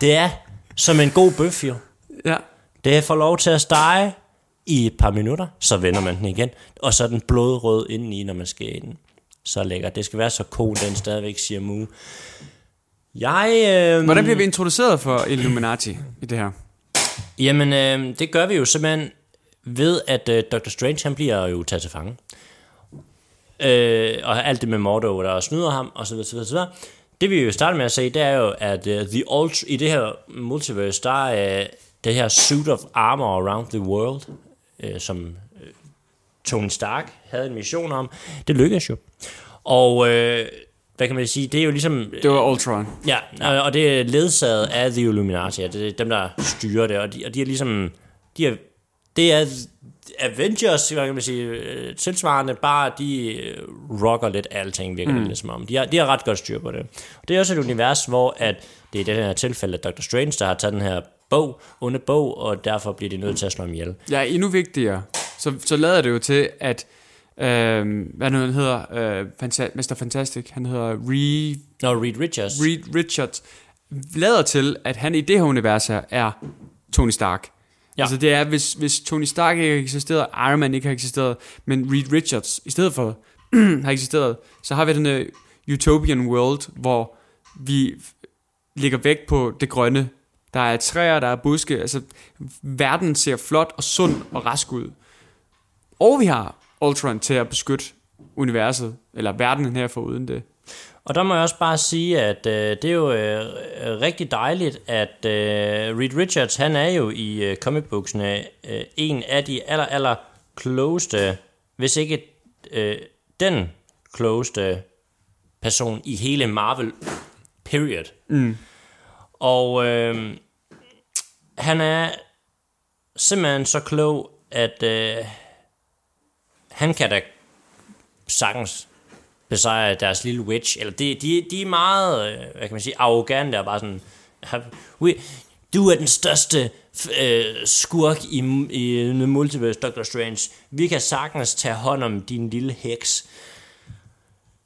det er som en god bøf, jo. Ja. Det får lov til at stege i et par minutter, så vender man den igen, og så er den blodrød indeni, når man skærer i den. Så lækkert. Det skal være så cool, den stadigvæk siger mu. Jeg... Øh, Hvordan bliver vi introduceret for Illuminati i det her? Jamen, øh, det gør vi jo simpelthen ved, at øh, Dr. Strange, han bliver jo taget til fange. Øh, og alt det med Mordo, der snyder ham, og så videre, så videre, så videre. Det vi jo starter med at se, det er jo, at uh, the ult- i det her multiverse, der er uh, det her suit of armor around the world, uh, som uh, Tony Stark havde en mission om. Det lykkedes jo. Og uh, hvad kan man sige, det er jo ligesom... Det var Ultron. Ja, og, og det er ledsaget af The Illuminati, det er dem, der styrer det, og de, og de er ligesom, de er, det er Avengers, hvad kan man sige, øh, tilsvarende, bare de øh, rocker lidt alting, virker mm. det som om. De har, de har ret godt styr på det. Og det er også et univers, hvor at det er i det her tilfælde Dr. Strange, der har taget den her bog, onde bog, og derfor bliver de nødt til at slå ham ihjel. Ja, endnu vigtigere. så, så lader det jo til, at, øh, hvad nu han hedder, øh, Fanta- Mr. Fantastic, han hedder Reed, Nå, Reed Richards. Reed Richards, lader til, at han i det her univers her er Tony Stark. Ja. Altså det er, hvis, hvis Tony Stark ikke har eksisteret, Iron Man ikke har eksisteret, men Reed Richards i stedet for har eksisteret, så har vi den her utopian world, hvor vi ligger vægt på det grønne. Der er træer, der er buske, altså verden ser flot og sund og rask ud. Og vi har Ultron til at beskytte universet, eller verdenen her for uden det. Og der må jeg også bare sige, at øh, det er jo øh, rigtig dejligt, at øh, Reed Richards, han er jo i øh, comicbooksene øh, en af de aller, aller klogeste, hvis ikke øh, den klogeste person i hele Marvel, period. Mm. Og øh, han er simpelthen så klog, at øh, han kan da sagtens besejre deres lille witch. Eller de, de, de er meget, øh, hvad kan man sige, arrogante og bare sådan, we, du er den største øh, skurk i, i Multiverse, Doctor Strange. Vi kan sagtens tage hånd om din lille heks.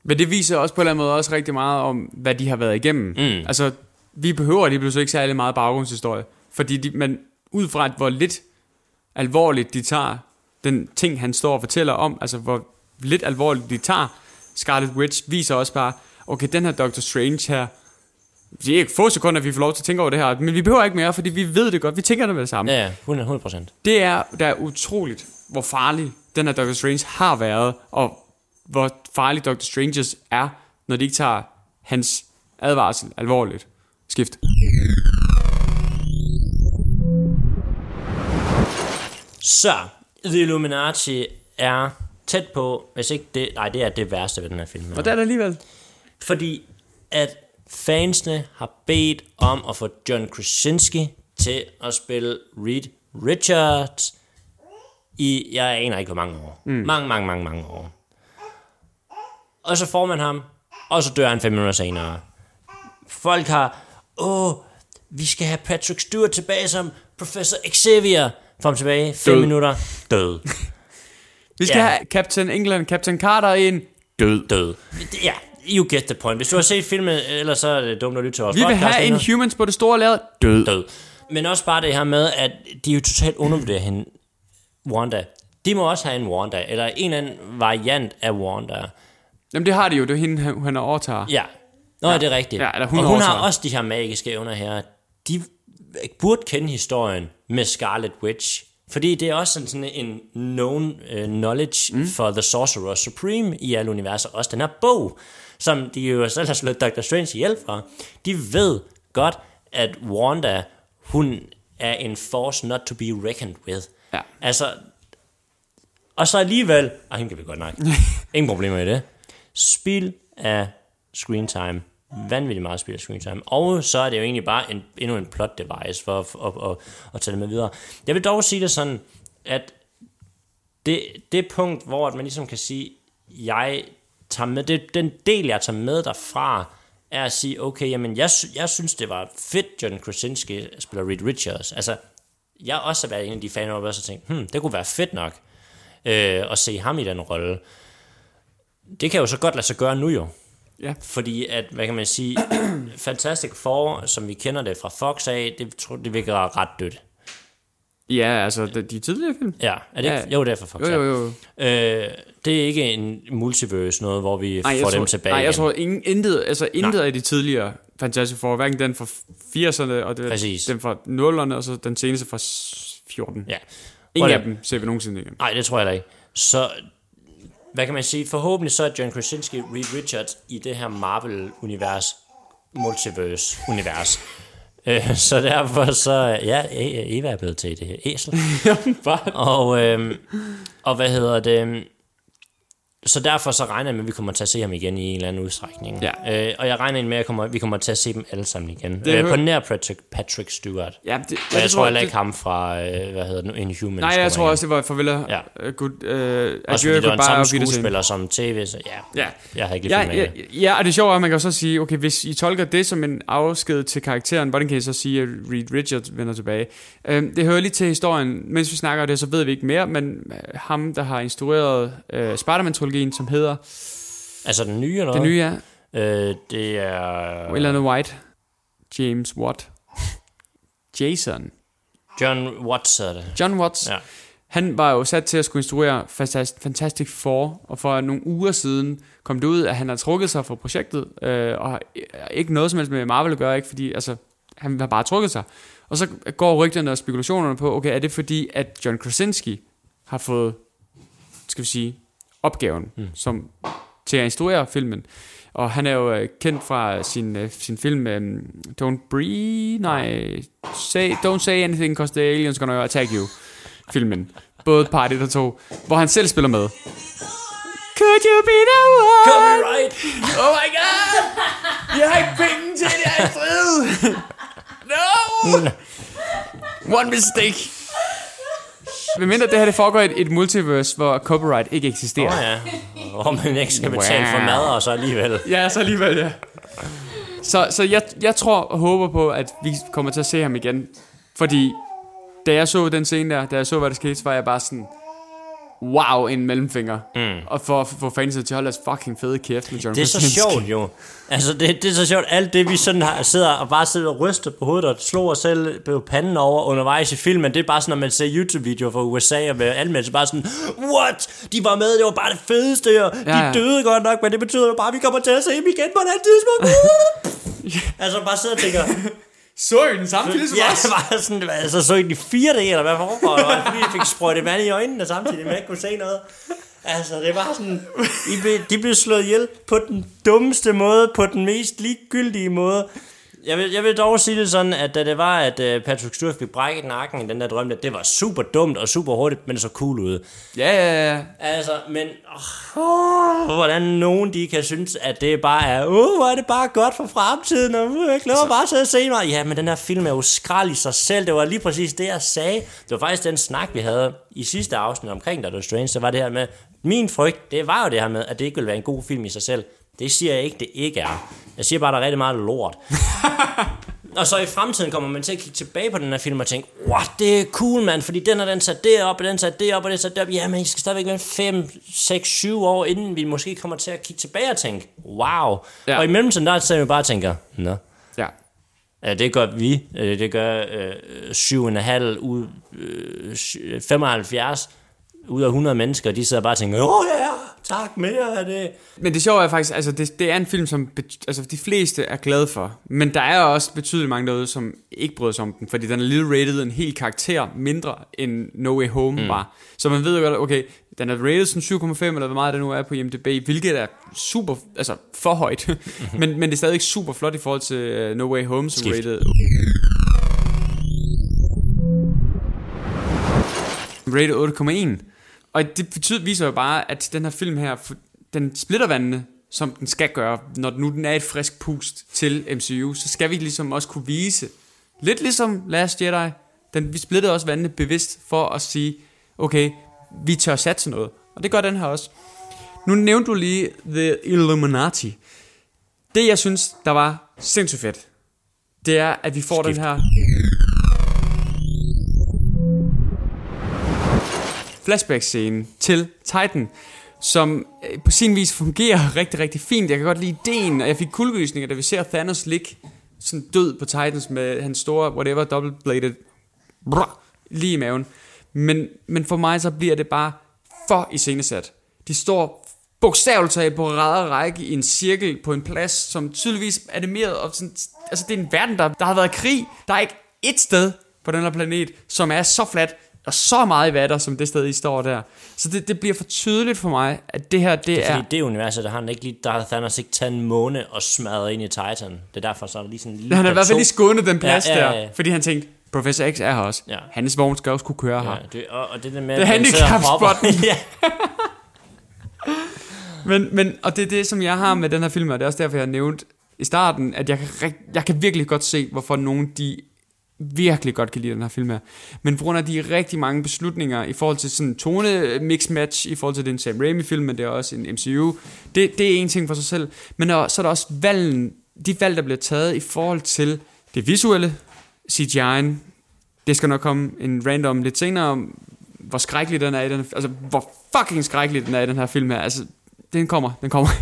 Men det viser også på en eller anden måde også rigtig meget om, hvad de har været igennem. Mm. Altså, vi behøver lige pludselig ikke særlig meget baggrundshistorie. Fordi de, man, ud fra, hvor lidt alvorligt de tager den ting, han står og fortæller om, altså hvor lidt alvorligt de tager Scarlet Witch, viser også bare, okay, den her Doctor Strange her, det er ikke få sekunder, at vi får lov til at tænke over det her, men vi behøver ikke mere, fordi vi ved det godt, vi tænker det med det samme. Ja, ja, 100 procent. Det er, der er utroligt, hvor farlig den her Doctor Strange har været, og hvor farlig Doctor Stranges er, når de ikke tager hans advarsel alvorligt. Skift. Så, The Illuminati er tæt på, hvis ikke det, nej, det er det værste ved den her film. Og der er det alligevel. Fordi at fansene har bedt om at få John Krasinski til at spille Reed Richards i, jeg aner ikke hvor mange år. Mm. Mange, mange, mange, mange år. Og så får man ham, og så dør han fem minutter senere. Folk har, åh, vi skal have Patrick Stewart tilbage som Professor Xavier. Ham tilbage, fem Død. minutter, død. Vi skal Ja. have Captain England, Captain Carter ind. Død. død. Ja, you get the point. Hvis du har set filmen, ellers så er det dumt at lytte til vores Vi vil podcast. have lige nu. Inhumans på det store lærred. Død. død. Men også bare det her med, at de er jo totalt undervurderer hende, Wanda. De må også have en Wanda, eller en eller anden variant af Wanda. Jamen det har de jo, det er hende, han overtager. Ja. Nå, ja. det er rigtigt. Ja, eller hun og hun har overtager. også de her magiske evner her. De burde kende historien med Scarlet Witch. Fordi det er også sådan, sådan en known uh, knowledge mm. for The Sorcerer Supreme i alle universer. Også den her bog, som de jo selv har slået Dr. Strange ihjel fra. De ved godt, at Wanda, hun er en force not to be reckoned with. Ja. Altså, og så alligevel, og hende kan vi godt nok, ingen problemer i det, spil af screen time, vanvittigt meget spil af screen time, og så er det jo egentlig bare en, endnu en plot device for at, at, at, at tage det med videre. Jeg vil dog sige det sådan, at det, det punkt, hvor at man ligesom kan sige, jeg tager med, det, den del, jeg tager med derfra, er at sige, okay, jamen, jeg, jeg synes, det var fedt, John Krasinski spiller Reed Richards. Altså, jeg har også været en af de fan, der har tænkt, hmm, det kunne være fedt nok øh, at se ham i den rolle. Det kan jo så godt lade sig gøre nu jo. Ja. Fordi at, hvad kan man sige, Fantastic Four, som vi kender det fra Fox af, det, tror, det virker ret dødt. Ja, altså de, tidligere film. Ja, er det ikke? Ja. Jo, det er fra Fox Jo, jo, jo. Øh, det er ikke en multiverse noget, hvor vi Nej, får jeg dem tror, tilbage nej, jeg igen. tror ingen, intet, altså intet af de tidligere Fantastic Four, hverken den fra 80'erne, og det, Præcis. den fra 0'erne, og så den seneste fra s- 14. Ja. Ingen af dem ser vi nogensinde igen. Nej, det tror jeg da ikke. Så, hvad kan man sige? Forhåbentlig så er John Krasinski Reed Richards i det her Marvel-univers, multiverse-univers. Øh, så derfor så, ja, E- Eva er blevet til det her æsel. Og, øhm, og hvad hedder det? Så derfor så regner jeg med, at vi kommer til at se ham igen i en eller anden udstrækning. Ja. Øh, og jeg regner med, at kommer, vi kommer til at se dem alle sammen igen. Det Øh, på nær Patrick, Patrick Stewart. Ja, det, Og jeg tror heller det- ikke ham fra, øh, hvad hedder det nu, Inhumans. Nej, jeg tror også, det var farvel og Ja. ja. uh, good, uh, Også adieu, fordi det var en samme skuespiller som tv, så ja, Ja. jeg har ikke lige Ja, ja, det. ja, og det sjove er, at man kan så sige, okay, hvis I tolker det som en afsked til karakteren, hvordan kan I så sige, at Reed Richards vender tilbage? Øhm, det hører lige til historien. Mens vi snakker det, så ved vi ikke mere, men øh, ham, der har instrueret øh, Spider-Man-trilogien, som hedder Altså den nye, eller hvad? nye er, Øh, det er eller andet White, James Watt, Jason, John Watts, er det. John Watts. Ja. Han var jo sat til at skulle instruere Fantas- Fantastic Four, og for nogle uger siden kom det ud, at han har trukket sig fra projektet, øh, og har ikke noget som helst med Marvel at gøre, ikke fordi, altså, han har bare trukket sig. Og så går rygterne og spekulationerne på, okay, er det fordi, at John Krasinski har fået, skal vi sige, opgaven mm. som, til at instruere filmen. Og han er jo øh, kendt fra sin, øh, sin film øh, Don't Breathe, nej, say, Don't Say Anything, Cause the Aliens Gonna Attack You filmen. Både part 1 og 2, hvor han selv spiller med. Could you be the one? Copyright! Oh my god! Jeg har ikke penge til det strid! No! One mistake. Hvem mindre det her det foregår i et, et multiverse, hvor copyright ikke eksisterer. Åh oh, ja. Hvor man ikke skal betale for mad, og så alligevel. Ja, så alligevel, ja. Så, så jeg, jeg tror og håber på, at vi kommer til at se ham igen. Fordi, da jeg så den scene der, da jeg så, hvad der skete, så var jeg bare sådan, wow, en mellemfinger. Mm. Og for at få fansene til at holde deres fucking fede kæft med John Det er så Krasinski. sjovt jo. Altså, det, det er så sjovt. Alt det, vi sådan har, sidder og bare sidder og ryster på hovedet og slår os selv på panden over undervejs i filmen, det er bare sådan, når man ser YouTube-videoer fra USA og med anmeldelse, bare sådan, what? De var med, det var bare det fedeste, og de Ja, ja. døde godt nok, men det betyder jo bare, at vi kommer til at se dem igen på et andet tidspunkt. altså, bare sidder og tænker, Så I den samtidig som ja, os? det var sådan, altså, så i de fire dage, eller hvad? Var det, fordi jeg fik sprøjtet vand i øjnene samtidig, at jeg ikke kunne se noget? Altså, det var sådan, I blev, de blev slået ihjel på den dummeste måde, på den mest ligegyldige måde. Jeg vil, jeg vil dog sige det sådan, at da det var, at uh, Patrick Stewart fik brækket nakken i den der drøm, det var super dumt og super hurtigt, men så cool ud. Ja, ja, ja. Altså, men oh, hvordan nogen de kan synes, at det bare er, oh, hvor er det bare godt for fremtiden, og uh, jeg glæder mig bare til at se mig. Ja, men den her film er jo skrald i sig selv. Det var lige præcis det, jeg sagde. Det var faktisk den snak, vi havde i sidste afsnit omkring Doctor Strange. Så var det her med, min frygt, det var jo det her med, at det ikke ville være en god film i sig selv. Det siger jeg ikke, det ikke er. Jeg siger bare, at der er rigtig meget lort. Og så i fremtiden kommer man til at kigge tilbage på den her film og tænke, what, det er cool, mand, fordi den har den sat derop, og den sat derop, og den sat derop. Ja, men I skal stadigvæk være 5, 6, 7 år, inden vi måske kommer til at kigge tilbage og tænke, wow. Ja. Og i mellemtiden, der sidder vi bare og tænker, nå, Ja. Ja, det gør vi. Øh, Det gør øh, 7,5 ud, øh, sy- 75 ud af 100 mennesker, de sidder bare og tænker, åh ja, tak mere af det. Men det sjove er faktisk, altså det, det er en film, som altså, de fleste er glade for. Men der er også betydeligt mange derude, som ikke bryder sig om den, fordi den er lidt rated en hel karakter mindre end No Way Home mm. var. Så man ved jo godt, okay, den er rated som 7,5, eller hvor meget det nu er på IMDb, hvilket er super, altså for højt. men, men det er stadig super flot i forhold til uh, No Way Home, som Skift. rated... Rated 8,1. Og det betyder, viser jo bare, at den her film her, den splitter vandene, som den skal gøre. Når nu den er et frisk pust til MCU, så skal vi ligesom også kunne vise, lidt ligesom Last Jedi, den, vi splittede også vandene bevidst for at sige, okay, vi tør satse noget. Og det gør den her også. Nu nævnte du lige The Illuminati. Det, jeg synes, der var sindssygt fedt, det er, at vi får Skift. den her flashback-scene til Titan, som øh, på sin vis fungerer rigtig, rigtig fint. Jeg kan godt lide ideen, og jeg fik kuldegysninger, da vi ser Thanos ligge sådan død på Titans med hans store, whatever, double-bladed brr, lige i maven. Men, men for mig så bliver det bare for iscenesat. De står bogstaveligt talt på ræd og række i en cirkel på en plads, som tydeligvis er animeret. Og sådan, altså det er en verden, der, der har været krig. Der er ikke et sted på den her planet, som er så fladt og så meget i vatter, som det sted, I står der. Så det, det bliver for tydeligt for mig, at det her, det, Det er er... fordi det universet, der har han ikke lige, der har Thanos ikke taget en måne og smadret ind i Titan. Det er derfor, så er der lige sådan en lille Han har i hvert fald lige skånet den plads Ja, ja, ja. der, fordi han tænkte, Professor X er her også. Ja. Hans vogn skal også kunne køre her. Ja, det, og, og det der med... Det er handicap-spotten. ja. Men, men, og det er det, som jeg har med den her film, og det er også derfor, jeg nævnt i starten, at jeg kan, jeg kan virkelig godt se, hvorfor nogen de virkelig godt kan lide den her film her. Men på grund af de rigtig mange beslutninger i forhold til sådan en tone mix match, i forhold til den Sam Raimi film, men det er også en MCU, det, det er en ting for sig selv. Men der, så er der også valgen, de valg, der bliver taget i forhold til det visuelle, CGI'en, det skal nok komme en random lidt senere om, hvor skrækkelig den er i den altså hvor fucking skrækkelig den er i den her film her. Altså, den kommer, den kommer.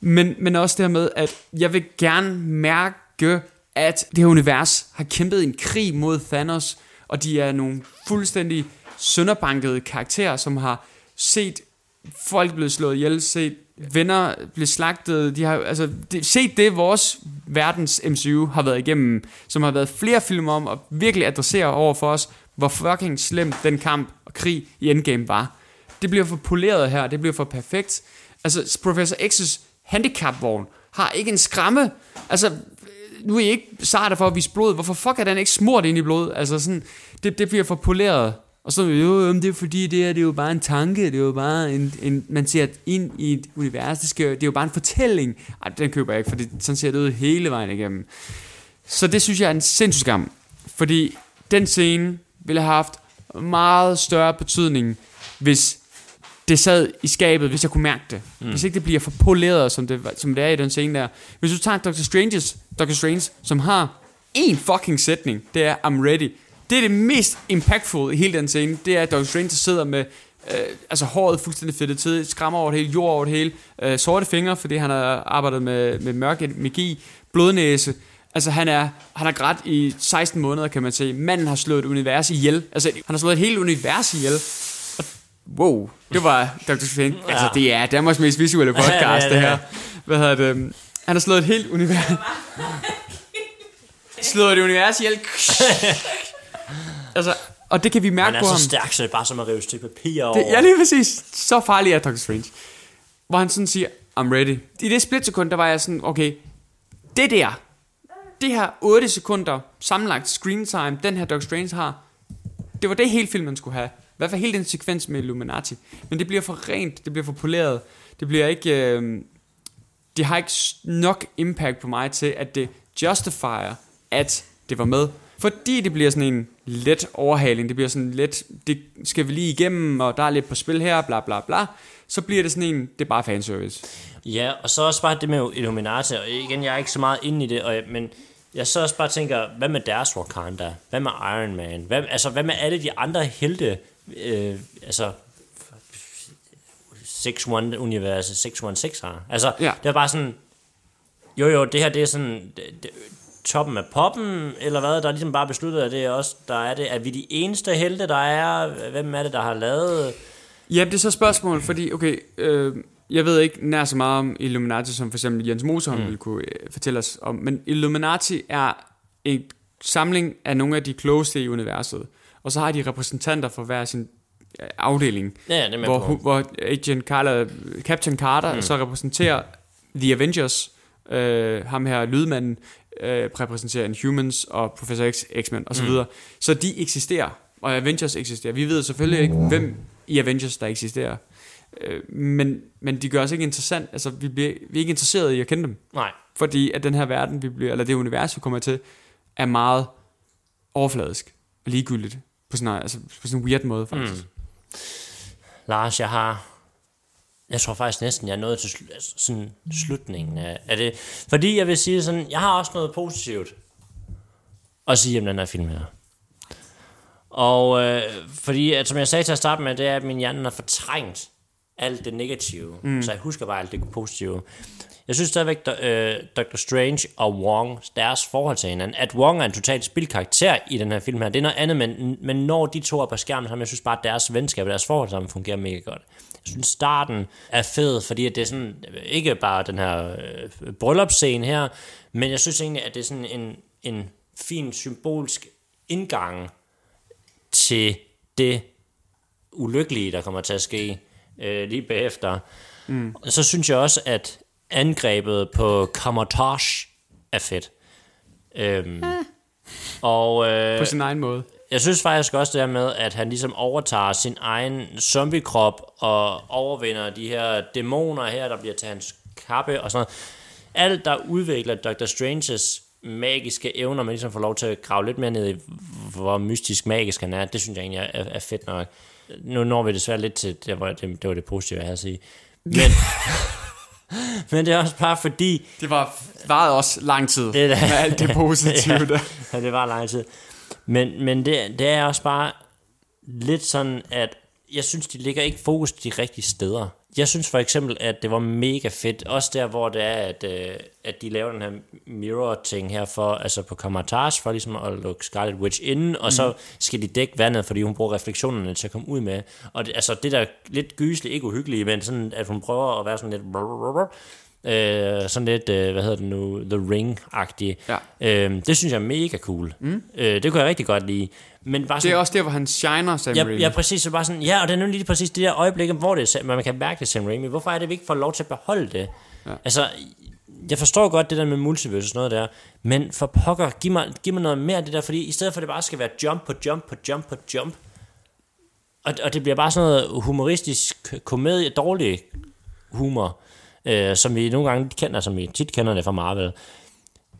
Men, men også det her med, at jeg vil gerne mærke, at det her univers har kæmpet en krig mod Thanos, og de er nogle fuldstændig sønderbankede karakterer, som har set folk blive slået ihjel, set venner blive slagtet, de har altså de, set det vores verdens MCU har været igennem, som har været flere film om og virkelig adressere over for os, hvor fucking slemt den kamp og krig i Endgame var. Det bliver for poleret her, det bliver for perfekt. Altså Professor X's handicapvogn har ikke en skramme. Altså nu er I ikke sarte for at vise blod. Hvorfor fuck er den ikke smurt ind i blod? Altså sådan, det, det bliver for poleret. Og så jo, jo, det er fordi, det, er, det er jo bare en tanke, det er jo bare en, en man ser ind i et univers, det, skal, det er jo bare en fortælling. Ej, den køber jeg ikke, for det, sådan ser det ud hele vejen igennem. Så det synes jeg er en sindssyg skam, fordi den scene ville have haft meget større betydning, hvis det sad i skabet, hvis jeg kunne mærke det. Mm. Hvis ikke det bliver for poleret, som det, som det er i den scene der. Hvis du tager Dr. Stranges, Dr. Strange, som har en fucking sætning, det er I'm ready. Det er det mest impactful i hele den scene. Det er, at Dr. Strange sidder med øh, altså håret fuldstændig fedtet til, skrammer over det hele, jord over det hele, øh, sorte fingre, fordi han har arbejdet med, med mørk magi, blodnæse. Altså han er, han har grædt i 16 måneder, kan man sige. Manden har slået et univers ihjel. Altså han har slået et helt univers ihjel. Og, wow, det var Dr. Strange. Ja. Altså det er Danmarks mest visuelle podcast, Ja, det er det her. Hvad hedder det? Han har slået et helt univers. slået et univers ihjel. altså, og det kan vi mærke Han er på så ham. stærk, så det er bare som at rive et stykke papir over. Det, ja, lige præcis. Så farlig er Doctor Strange. Hvor han sådan siger, I'm ready. I det splitsekund, der var jeg sådan, okay, det der, det her 8 sekunder sammenlagt screen time, den her Doctor Strange har, det var det hele filmen skulle have. I hvert fald hele den sekvens med Illuminati. Men det bliver for rent, det bliver for poleret. Det bliver ikke... Øh, det har ikke nok impact på mig til, at det justifier, at det var med. Fordi det bliver sådan en let overhaling, det bliver sådan lidt, det skal vi lige igennem, og der er lidt på spil her, bla bla bla. Så bliver det sådan en, det er bare fanservice. Ja, og så også bare det med Illuminati, og igen, jeg er ikke så meget inde i det, og, men jeg så også bare tænker, hvad med deres Wakanda? Hvad med Iron Man? Hvad, altså, hvad med alle de andre helte? Øh, altså, 6-1-universet, 616 har. Altså, Ja. det er bare sådan, jo jo, det her det er sådan, det, det, toppen af poppen, eller hvad, der er ligesom bare besluttet, at det er os, der er det. Er vi de eneste helte, der er? Hvem er det, der har lavet? Ja, det er så spørgsmål, fordi, okay, øh, jeg ved ikke nær så meget om Illuminati, som for eksempel Jens Moser mm. ville kunne øh, fortælle os om, men Illuminati er en samling af nogle af de klogeste i universet, og så har de repræsentanter for hver sin afdeling, Ja, med hvor, på. hvor Agent Carter, Captain Carter mm. så repræsenterer The Avengers, øh, ham her lydmanden, øh, repræsenterer Inhumans og Professor X, X-Men osv. Mm. Så de eksisterer, og Avengers eksisterer. Vi ved selvfølgelig ikke, hvem i Avengers, der eksisterer. Øh, men, men de gør os ikke interessant. Altså, vi, bliver, vi er ikke interesserede i at kende dem. Nej. Fordi at den her verden, vi bliver, eller det univers, vi kommer til, er meget overfladisk og ligegyldigt. På sådan, en, altså, på sådan en weird måde, faktisk. Mm. Lars, jeg har... Jeg tror faktisk næsten, jeg er nået til sl- altså sådan slutningen af, af det. Fordi jeg vil sige sådan, jeg har også noget positivt at sige om den her film her. Og øh, fordi, at, som jeg sagde til at starte med, det er, at min hjerne har fortrængt alt det negative. Mm. Så jeg husker bare alt det positive. Jeg synes stadigvæk, at øh, Dr. Strange og Wong, deres forhold til hinanden, at Wong er en totalt spilkarakter i den her film her, det er noget andet, men, men når de to er på skærmen sammen, jeg synes bare, at deres venskab og deres forhold sammen fungerer mega godt. Jeg synes, starten er fed, fordi det er sådan, ikke bare den her øh, bryllupsscene her, men jeg synes egentlig, at det er sådan en, en fin symbolsk indgang til det ulykkelige, der kommer til at ske øh, lige bagefter. Mm. Så synes jeg også, at angrebet på Kamertage er fedt. Øhm, og øh, På sin egen måde. Jeg synes faktisk også det der med, at han ligesom overtager sin egen zombiekrop og overvinder de her dæmoner her, der bliver til hans kappe og sådan noget. Alt, der udvikler Dr. Stranges magiske evner, man ligesom får lov til at grave lidt mere ned i, hvor mystisk magisk han er, det synes jeg egentlig er, er fedt nok. Nu når vi desværre lidt til, det var det, det, var det positive, jeg havde at sige. Men, men det er også bare fordi... Det var varede også lang tid Det er da- med alt det positive ja, der. ja, det var lang tid. Men, men det, det er også bare lidt sådan, at jeg synes, de ligger ikke fokus de rigtige steder. Jeg synes for eksempel, at det var mega fedt, også der, hvor det er, at, øh, at de laver den her mirror-ting her for, altså på Kamar-Taj, for ligesom at lukke Scarlet Witch inden, og så skal de dække vandet, fordi hun bruger refleksionerne til at komme ud med. Og det, altså det der lidt gyselig, ikke uhyggelige, men sådan, at hun prøver at være sådan lidt... Øh, sådan lidt, øh, hvad hedder det nu, The Ring-agtig. Ja. Øh, det synes jeg er mega cool. Mm. Øh, det kunne jeg rigtig godt lide. Men bare Det sådan, er også der, hvor han shiner, Sam Ja, Raimi. ja, præcis. Så bare sådan, ja, og det er nu lige præcis det der øjeblik, hvor det er, man kan mærke det Sam Raimi. Hvorfor er det, vi ikke får lov til at beholde det? Ja. Altså, jeg forstår godt det der med multiverse og sådan noget der, men for pokker, giv mig, giv mig noget mere af det der, fordi i stedet for, at det bare skal være jump på jump på jump på jump, og, og det bliver bare sådan noget humoristisk komedie, dårlig humor, øh, som vi nogle gange kender, som vi tit kender det fra Marvel.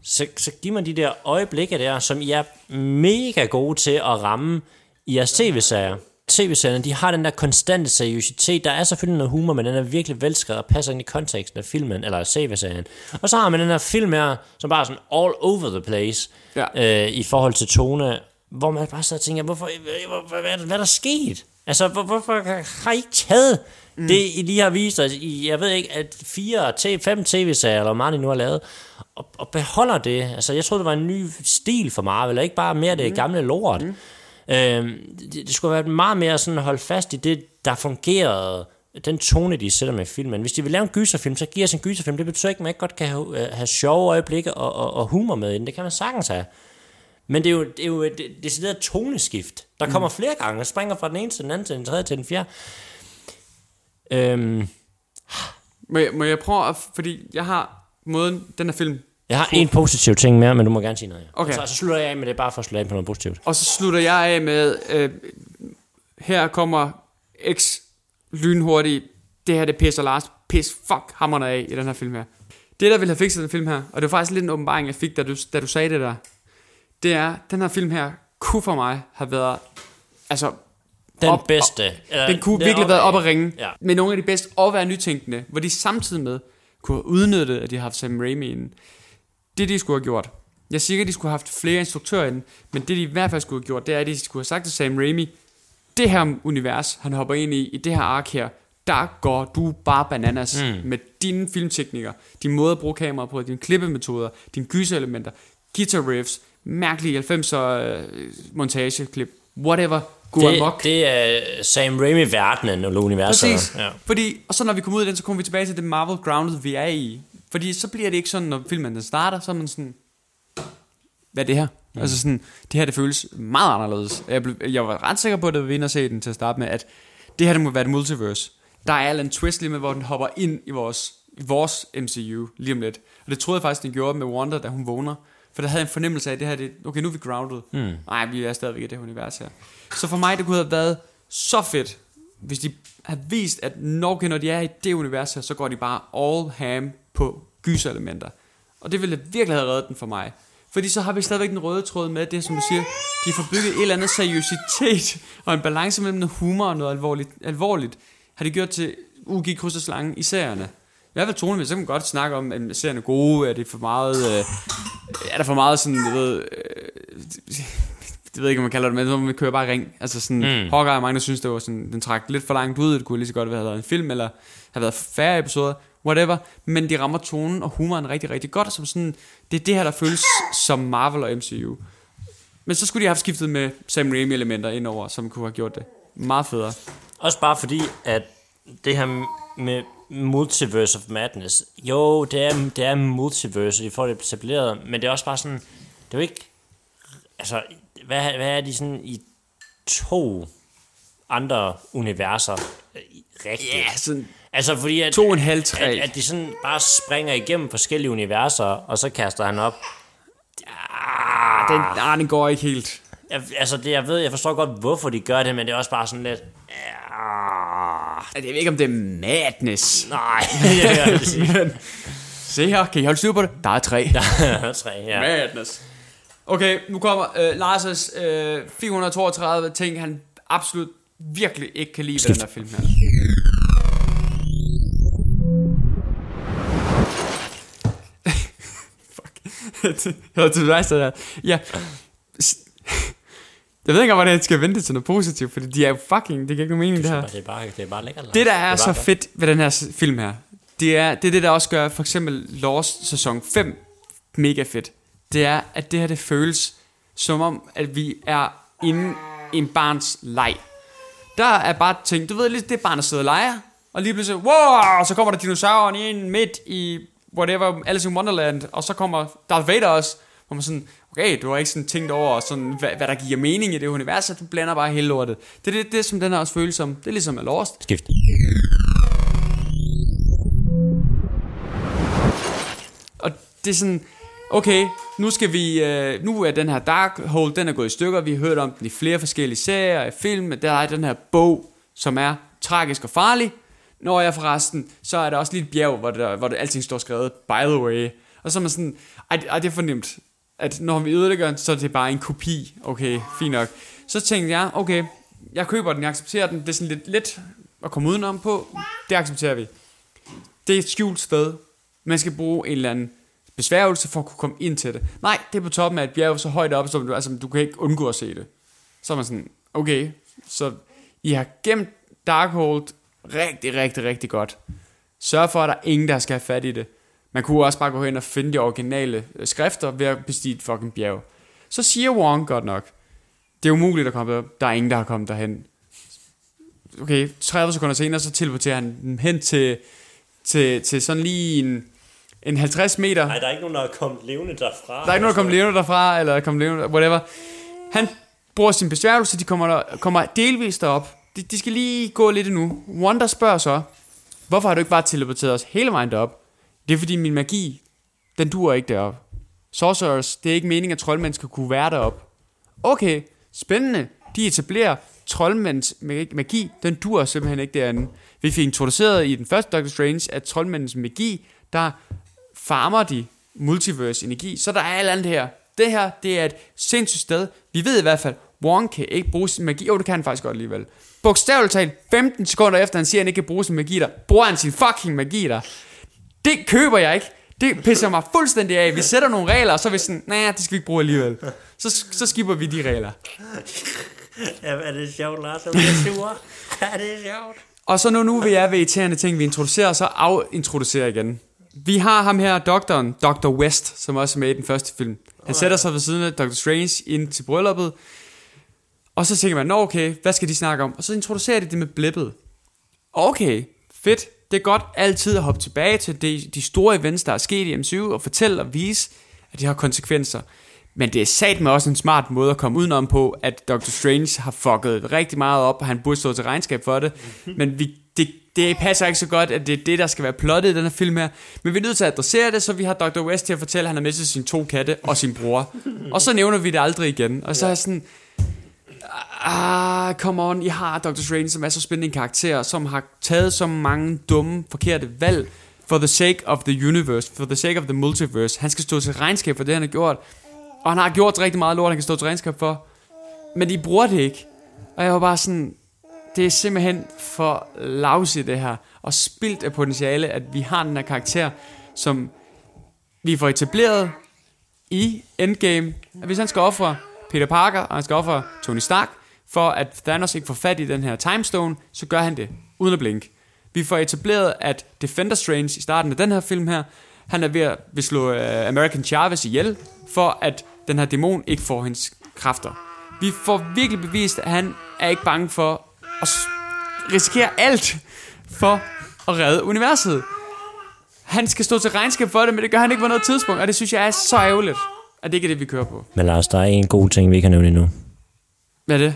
Så, så giv mig de der øjeblikke der, som I er mega gode til at ramme i jeres tv-serier. TV-serierne, de har den der konstante seriøsitet. Der er selvfølgelig noget humor, men den er virkelig velskrevet og passer ind i konteksten af filmen, eller tv-serien. Og så har man den her film her, som bare er sådan all over the place, Ja. øh, i forhold til tone, hvor man bare sidder og tænker, hvorfor, hvor, hvad, hvad, hvad er der sket? Altså, hvor, hvorfor har I ikke taget mm. det, I lige har vist os i, jeg ved ikke, at fire, t- fem tv-serier, eller I nu har lavet, og, og beholder det. Altså, jeg troede, det var en ny stil for Marvel, og ikke bare mere det gamle lort. Mm. Øhm, det, det skulle være meget mere sådan holde fast i det, der fungerede, den tone, de sætter med filmen. Hvis de vil lave en gyserfilm, så giver os en gyserfilm. Det betyder ikke, at man ikke godt kan have, øh, have sjove øjeblikke og, og, og humor med i den. Det kan man sagtens have. Men det er jo, det er jo et decideret toneskift. Der kommer mm. flere gange, og springer fra den ene til den anden, til den tredje, til den fjerde. Øhm, Må jeg, må jeg prøve at... Fordi jeg har måden, den her film... jeg har en positiv ting mere, men du må gerne sige noget. Ja. Okay. Så, så slutter jeg af med det, bare for at slutte af på noget positivt. Og så slutter jeg af med... Øh, her kommer X lynhurtigt. Det her, det pisser Lars pis fuck hammerne af i den her film her. Det, der ville have fikset den film her, og det var faktisk lidt en åbenbaring, jeg fik, da du, da du sagde det der, det er, den her film her kunne for mig have været... Altså, Den Op- bedste. Eller, Den kunne er virkelig været op at ringe Ja. med nogle af de bedste og være nytænkende, hvor de samtidig med kunne have udnyttet, at de har haft Sam Raimi inden. Det de skulle have gjort. Jeg siger ikke, at de skulle have haft flere instruktører inden, men det de i hvert fald skulle have gjort, det er, at de skulle have sagt til Sam Raimi, det her univers, han hopper ind i, i det her ark her, der går du bare bananas mm. med dine filmteknikker, din måde at bruge kamera på, dine klippemetoder, dine gyselementer, guitar riffs, mærkelige 90'er øh, montageklip, whatever, gå amok. Det, det er Sam Raimi-verdenen eller universet. Præcis. Ja. Fordi, og så når vi kommer ud af den, så kommer vi tilbage til det Marvel Grounded, vi er i. Fordi så bliver det ikke sådan, når filmen den starter, så er man sådan, hvad er det her? Mm. Altså sådan, det her det føles meget anderledes. Jeg, blev, jeg var ret sikker på, da vi var inde og se den til at starte med, at det her det må være et multiverse. Der er en twist lige med, hvor den hopper ind i vores, i vores MCU lige om lidt. Og det troede jeg faktisk, den gjorde med Wanda, da hun vågner. For der havde jeg en fornemmelse af, at det her, det, okay, nu er vi grounded. Mm. Nej, vi er stadigvæk i det univers her. Så for mig, det kunne have været så fedt, hvis de havde vist, at når, okay, når de er i det univers her, så går de bare all ham på gyselementer. Og det ville virkelig have reddet den for mig. Fordi så har vi stadigvæk den røde tråd med det, som du siger, de har forbygget et eller andet seriøsitet og en balance mellem noget humor og noget alvorligt. alvorligt har de gjort til UG Kryds og Slange i serierne. I hvert fald tonevis, så kan man godt snakke om, at serierne er gode, er det for meget, øh, er der for meget sådan, jeg ved, øh, det ved ikke, om man kalder det, men så man kører bare ring. Altså sådan, mm. Hawkeye, mange der synes, det var sådan, den trak lidt for langt ud, det kunne lige så godt have været en film, eller have været færre episoder, whatever, men de rammer tonen og humoren rigtig, rigtig godt, som sådan, det er det her, der føles som Marvel og MCU. Men så skulle de have skiftet med Sam Raimi elementer indover, som kunne have gjort det meget federe. Også bare fordi, at det her med Multiverse of Madness, jo, det er, det er multiverse, de får det etableret, men det er også bare sådan, det er jo ikke, altså, hvad, hvad er de sådan i to andre universer øh, rigtigt? Ja, sådan Altså fordi at, to en halv, tre. at, at de sådan bare springer igennem forskellige universer, og så kaster han op. den, ah, den går ikke helt. Jeg, altså, det, jeg ved, jeg forstår godt, hvorfor de gør det, men det er også bare sådan lidt... Ja, Jeg ved ikke, om det er madness. nej, det er det sige. Se her, kan I holde styr på det? Der er tre. Ja, tre, ja. Madness. Okay, nu kommer øh, Lars' øh, 432 ting, han absolut virkelig ikke kan lide ved den her film her. Fuck. Jeg var til dig, der. Ja. Jeg ved ikke, hvordan jeg skal vente til noget positivt, fordi de er jo fucking, det giver ikke nogen mening, det her. Det er bare, det er bare lækkert. Det, der er, bare er så godt. fedt ved den her film her, det er, det er det, der også gør for eksempel Lost sæson 5 mega fedt. Det er, at det her det føles som om, at vi er inde i en barns leg. Der er bare ting, du ved lidt, det er barn, der sidder og leger, og lige pludselig, wow, så kommer der dinosauren ind midt i whatever, Alice in Wonderland, og så kommer Darth Vader også, hvor man sådan, okay, du har ikke sådan tænkt over, sådan, hvad, hvad der giver mening i det univers, og du blander bare hele lortet. Det er det, det, som den her også føles som. Det er ligesom at Lost. Skift. Og det er sådan, okay, nu skal vi, øh, nu er den her Dark Hole, den er gået i stykker, vi har hørt om den i flere forskellige serier, i film, der er den her bog, som er tragisk og farlig. Når jeg forresten, så er der også lige et bjerg, hvor, der, hvor det, alting står skrevet, by the way. Og så er man sådan, ej, ej det er fornemt, at når vi ødelægger den, så er det bare en kopi. Okay, fint nok. Så tænkte jeg, okay, jeg køber den, jeg accepterer den, det er sådan lidt let at komme udenom på, det accepterer vi. Det er et skjult sted. Man skal bruge en eller anden besværgelse for at kunne komme ind til det. Nej, det er på toppen af et bjerg så højt oppe, så du, altså, du kan ikke undgå at se det. Så er man sådan, okay, så I har gemt Darkhold rigtig, rigtig, rigtig godt. Sørg for, at der er ingen, der skal have fat i det. Man kunne også bare gå hen og finde de originale øh, skrifter ved at bestige et fucking bjerg. Så siger Wong godt nok, det er umuligt at komme der. Der er ingen, der har kommet derhen. Okay, 30 sekunder senere, så teleporterer han dem hen til, til, til sådan lige en, en 50 meter. Nej, der er ikke nogen, der er kommet levende derfra. Der er ikke nogen, der kommer levende derfra, eller kommer levende, whatever. Han bruger sin besværgelse, de kommer, der, kommer delvist derop. De, de skal lige gå lidt endnu. Wanda spørger så, hvorfor har du ikke bare teleporteret os hele vejen derop? Det er fordi min magi, den dur ikke derop. Sorcerers, det er ikke meningen, at troldmænd skal kunne være derop. Okay, spændende. De etablerer troldmænds magi, den dur simpelthen ikke derinde. Vi fik introduceret i den første Doctor Strange, at troldmændens magi, der farmer de multiverse energi. Så der er alt andet her. Det her, det er et sindssygt sted. Vi ved i hvert fald, Wong kan ikke bruge sin magi. Jo, det kan han faktisk godt alligevel. Bogstaveligt talt, 15 sekunder efter han siger, at han ikke kan bruge sin magi der, bruger han sin fucking magi der. Det køber jeg ikke. Det pisser mig fuldstændig af. Vi sætter nogle regler, og så er vi sådan, nej, det skal vi ikke bruge alligevel. Så, så skipper vi de regler. Ja, er det sjovt, Lars? Jeg bliver sur. er det sjovt? Og så nu, nu vi er ved irriterende ting, vi introducerer, så afintroducerer igen. Vi har ham her, doktoren, Dr. West, som også er med i den første film. Han sætter sig ved siden af Dr. Strange ind til brylluppet, og så tænker man, nå okay, hvad skal de snakke om? Og så introducerer de det med blippet. Okay, fedt. Det er godt altid at hoppe tilbage til de, de store events, der er sket i MCU, og fortælle og vise, at de har konsekvenser. Men det er sat med også en smart måde at komme udenom på, at Dr. Strange har fucket rigtig meget op, og han burde stå til regnskab for det. Men vi, det, det passer ikke så godt, at det er det, der skal være plottet i den her film her. Men vi er nødt til at adressere det, så vi har Dr. West til at fortælle, at han har mistet sine to katte og sin bror. Og så nævner vi det aldrig igen. Og så er sådan, ah, come on, I har Dr. Strange, som er så spændende en karakter, som har taget så mange dumme, forkerte valg, for the sake of the universe, for the sake of the multiverse. Han skal stå til regnskab for det, han har gjort. Og han har gjort rigtig meget lort, han kan stå til regnskab for. Men de bruger det ikke. Og jeg var bare sådan, det er simpelthen for lousy det her. Og spildt af potentiale, at vi har den her karakter, som vi får etableret i Endgame. At hvis han skal ofre Peter Parker, og han skal ofre Tony Stark, for at Thanos ikke får fat i den her timestone, så gør han det, uden at blinke. Vi får etableret, at Defender Strange i starten af den her film her, han er ved at vil slå øh, American Chavez ihjel, for at den her dæmon ikke får hendes kræfter. Vi får virkelig bevist, at han er ikke bange for at risikere alt for at redde universet. Han skal stå til regnskab for det, men det gør han ikke på noget tidspunkt, og det synes jeg er så ærgerligt, at det ikke er det, vi kører på. Men Lars, der er en god ting, vi kan nævne endnu. Hvad er det?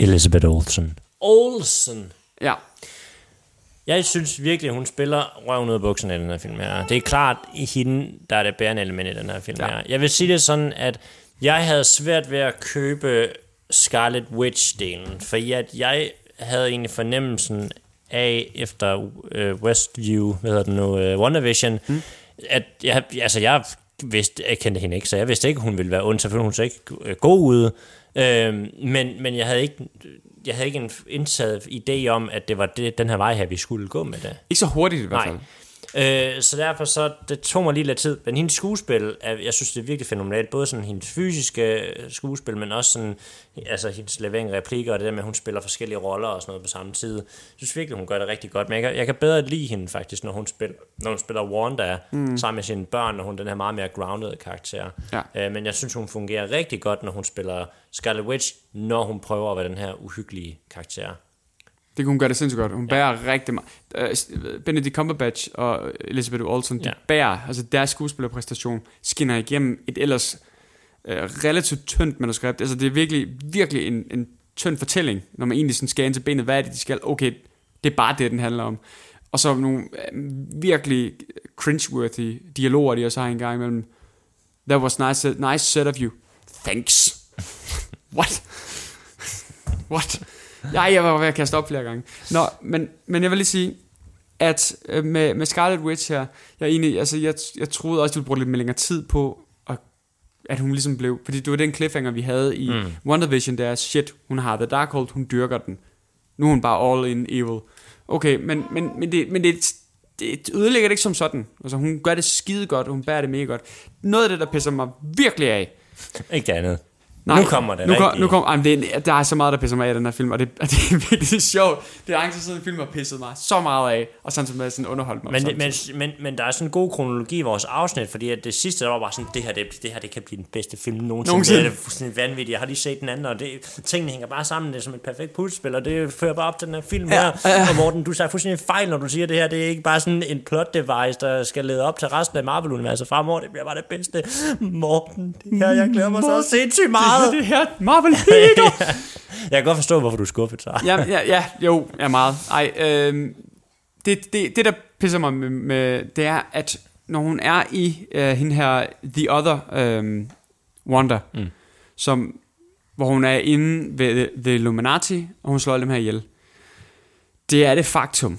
Elizabeth Olsen. Olsen. Ja. Jeg synes virkelig, hun spiller røven ud af bukserne i den her film her. Det er klart i hende, der er det bærende element i den her film Ja. her. Jeg vil sige det sådan, at Jeg havde svært ved at købe Scarlet Witch-delen, for jeg, jeg havde egentlig fornemmelsen af, efter uh, Westview, hvad hedder det nu, uh, WandaVision, mm. at jeg, altså jeg vidste, jeg kendte hende ikke, så jeg vidste ikke, hun ville være ond, selvfølgelig hun så ikke øh, god ude, øh, men, men jeg havde ikke jeg havde ikke en indtaget idé om, at det var det, den her vej her, vi skulle gå med det. Ikke så hurtigt i hvert fald. Nej. Øh, så derfor så, det tog mig lige lidt tid. Men hendes skuespil, er, jeg synes, det er virkelig fænomenalt. Både sådan hendes fysiske skuespil, men også sådan, altså hendes levering replikker, og det der med, at hun spiller forskellige roller og sådan noget på samme tid. Jeg synes virkelig, hun gør det rigtig godt. Men jeg kan, jeg kan bedre lide hende faktisk, når hun spiller, når hun spiller Wanda mm. sammen med sine børn, når hun den her meget mere grounded karakter. Ja. Øh, men jeg synes, hun fungerer rigtig godt, når hun spiller Scarlet Witch, når hun prøver at være den her uhyggelige karakter. Det kunne hun gøre det sindssygt godt. Hun ja. bærer rigtig meget. Uh, Benedict Cumberbatch og Elizabeth Olsen, de ja. bærer, altså deres skuespillerpræstation skinner igennem et ellers uh, relativt tyndt manuskript. Altså det er virkelig, virkelig en, en tynd fortælling, når man egentlig sådan skal ind til benet. Hvad er det, de skal? Okay, det er bare det, den handler om. Og så nogle uh, virkelig cringeworthy dialoger, de også har en gang imellem. That was nice, nice set of you. Thanks. What? What? Ja, jeg var ved at kaste op flere gange. Nå, men, men jeg vil lige sige, at øh, med, med Scarlet Witch her, jeg, egentlig, altså, jeg, jeg troede også, du ville bruge lidt mere længere tid på, at, at hun ligesom blev, fordi det var den cliffhanger, vi havde i mm. WandaVision, der er, shit, hun har The Darkhold, hun dyrker den. Nu er hun bare all in evil. Okay, men, men, men, det, men det, det ødelægger det ikke som sådan. Altså, hun gør det skide godt, hun bærer det mega godt. Noget af det, der pisser mig virkelig af, ikke det andet. Nej, nu kommer det nu, kom, nu kom, jamen, det er, der er så meget, der pisser mig af i den her film, og det, og det er virkelig sjovt. Det er angst siden film har pisset mig så meget af, og sådan som sådan underholdt mig. Men, men, men, men, der er sådan en god kronologi i vores afsnit, fordi at det sidste, der var bare sådan, det her, det, det her det kan blive den bedste film nogensinde. nogensinde. Det er fuldstændig vanvittigt. Jeg har lige set den anden, og det, tingene hænger bare sammen. Det er som et perfekt puslespil, og det fører bare op til den her film ja, her. Ja. Og Morten, du sagde fuldstændig fejl, når du siger det her. Det er ikke bare sådan en plot device, der skal lede op til resten af Marvel-universet fremover. Det bliver bare det bedste. Morten, det her, jeg glæder mig så sindssygt meget. Det, det her, Marvel Peter! jeg kan godt forstå, hvorfor du er skuffet, så. ja, ja, ja, jo, ja, meget. Ej, øh, det, det, det, der pisser mig med, med, det er, at når hun er i øh, hende her, The Other øh, Wonder, mm. som, hvor hun er inde ved The Illuminati, og hun slår dem her ihjel. Det er det faktum,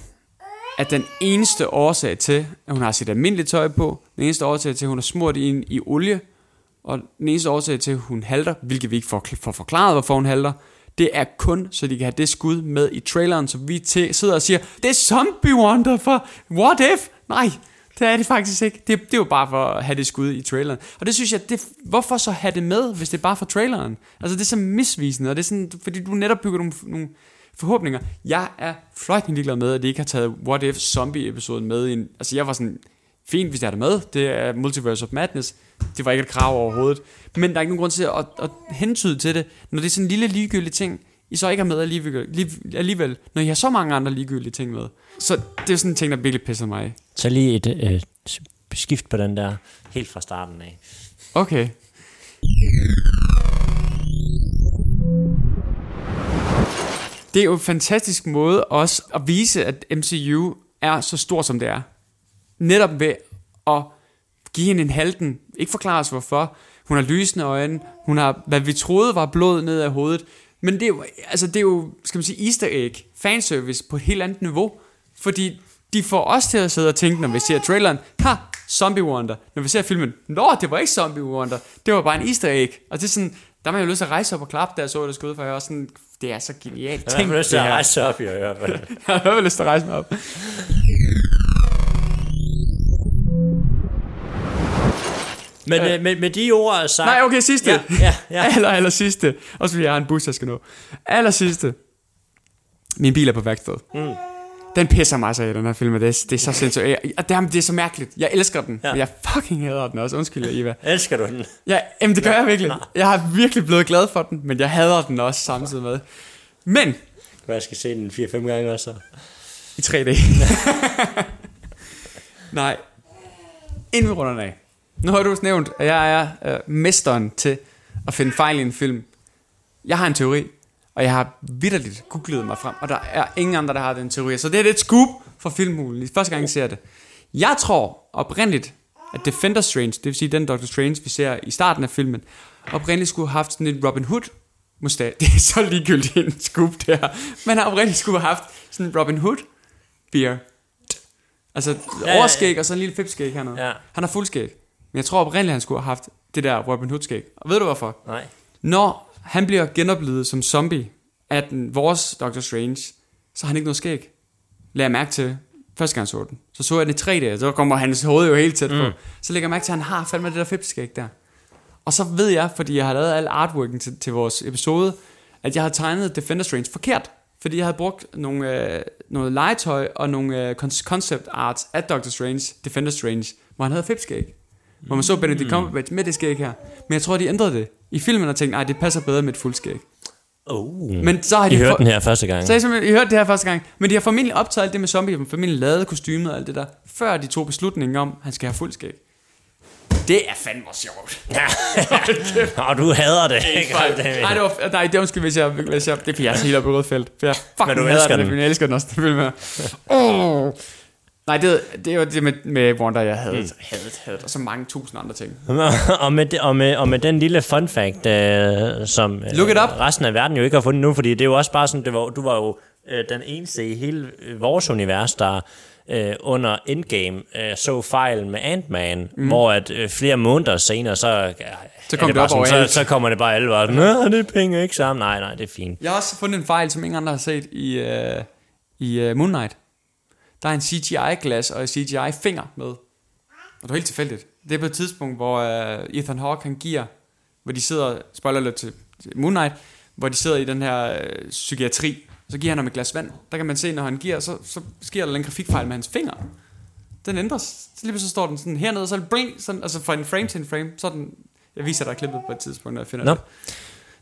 at den eneste årsag til, at hun har sit almindelige tøj på, den eneste årsag til, at hun er smurt ind i olie, og den eneste årsag til, at hun halter, hvilket vi ikke får, får forklaret, hvorfor hun halter, det er kun, så de kan have det skud med i traileren, så vi til, sidder og siger, det er Zombie Wonder for What If? Nej, det er det faktisk ikke. Det, det er jo bare for at have det skud i traileren. Og det synes jeg, det, hvorfor så have det med, hvis det er bare for traileren? Altså det er så misvisende, og det er sådan, fordi du netop bygger nogle, nogle forhåbninger. Jeg er fløjtende ligeglad med, at de ikke har taget What If Zombie-episoden med ind. Altså jeg var sådan, fint hvis det er med, det er Multiverse of Madness, det var ikke et krav overhovedet. Men der er ikke nogen grund til at, at hentyde til det, når det er sådan en lille ligegyldig ting, I så ikke har med alligevel, alligevel, når I har så mange andre ligegyldige ting med. Så det er sådan en ting, der virkelig pisser mig af. Så lige et øh, skift på den der helt fra starten af. Okay. Det er jo en fantastisk måde også at vise, at MCU er så stor som det er. Netop ved at give hende en halten. Ikke forklare os hvorfor. Hun har lysende øjne. Hun har, hvad vi troede var blod ned af hovedet. Men det er jo, altså det er jo, skal man sige, easter egg, fanservice på et helt andet niveau. Fordi de får os til at sidde og tænke, når vi ser traileren, ha, Zombie Wonder. Når vi ser filmen, nå, det var ikke Zombie Wonder, det var bare en easter egg. Og det er sådan, der har man jo lyst til at rejse op og klappe, jeg så det skud, for jeg også sådan, det er så genialt. Jeg har lyst til at rejse op, jeg har lyst til at rejse mig op. Men øh, med, med de ord sagt... Nej, okay, sidste. Ja, ja, ja. aller, aller sidste. Også fordi jeg har en bus, jeg skal nå. Aller sidste. Min bil er på værksted. Mm. Den pisser mig så i den her film, det er, det er så sindssygt. Jeg, det, er, det er så mærkeligt. Jeg elsker den, ja. men jeg fucking hader den også. Undskyld, Eva. Elsker du den? Ja, jamen, det gør jeg virkelig. Jeg har virkelig blevet glad for den, men jeg hader den også samtidig med. Men... Jeg skal se den 4-5 gange også. I 3D. Nej. Inden vi runder af. Nu har du nævnt, at jeg er øh, mesteren til at finde fejl i en film. Jeg har en teori, og jeg har vidderligt googlet mig frem, og der er ingen andre, der har den teori. Så det er et scoop for filmhulen. Første gang, jeg ser det. Jeg tror oprindeligt, at Defender Strange, det vil sige den Doctor Strange, vi ser i starten af filmen, oprindeligt skulle have haft sådan en Robin Hood mustache. Det er så ligegyldigt en scoop der. Men han oprindeligt skulle have haft sådan en Robin Hood beer. Altså ja, ja. overskæg og så en lille fipskæg hernede. Ja. Han har fuldskæg. Men jeg tror oprindeligt, han skulle have haft det der Robin Hood skæg. Og ved du hvorfor? Nej. Når han bliver genoplevet som zombie af den, vores Doctor Strange, så har han ikke noget skæg. Lad jeg mærke til, første gang så den. Så så jeg den i tre dage, så kommer hans hoved jo helt tæt på. Mm. Så lægger jeg mærke til, at han har fandme det der fipskæg der. Og så ved jeg, fordi jeg har lavet al artworken til, til vores episode, at jeg har tegnet Defender Strange forkert. Fordi jeg havde brugt nogle, øh, noget legetøj og nogle øh, con- concept arts af Doctor Strange, Defender Strange, hvor han havde fipskæg. Hvor man så Benedict Cumberbatch med det skæg her. Men jeg tror, de ændrede det i filmen og tænkte, nej, det passer bedre med et fuldskæg. Oh. Men så har de I hørte for- den her første gang. så har I, I hørte det her første gang. Men de har formentlig optaget alt det med zombie, de har formentlig lavet kostymet og alt det der, før de tog beslutningen om, at han skal have fuld skæg. Det er fandme sjovt. Og du hader det. ikke? nej, det var, nej, det er undskyld, hvis jeg, hvis jeg, det er fordi, jeg er helt oppe i rødt felt. For jeg fucking Men du elsker den, den. jeg elsker den også, den film her. Oh. Nej, det, det var det med, med Wanda, jeg havde. Mm. Hadet, hadet, og så mange tusind andre ting. og, med det, og, med, og med den lille fun fact, øh, som øh, Look it up. resten af verden jo ikke har fundet nu, fordi det er jo også bare sådan, det var, du var jo øh, den eneste i hele øh, vores univers, der øh, under Endgame øh, så fejlen med Ant-Man, mm. hvor at øh, flere måneder senere, så, øh, Så kom det bare op sådan, så, så kommer det bare alle bare, Nå, det er penge ikke sammen. Nej, nej, det er fint. Jeg har også fundet en fejl, som ingen andre har set i, uh, i uh, Moon Knight. Der er en CGI-glas og en CGI-finger med. Og det var helt tilfældigt. Det er på et tidspunkt, hvor uh, Ethan Hawke han giver, hvor de sidder, spoiler lidt til, til Moon Knight, hvor de sidder i den her uh, psykiatri. Så giver han ham et glas vand. Der kan man se, når han giver, så, så sker der en grafikfejl med hans finger. Den ændres. Så lige pludselig står den sådan hernede, og så er det bling, sådan, altså fra en frame til en frame, så er den, jeg viser dig klippet på et tidspunkt, når jeg finder Nå. det.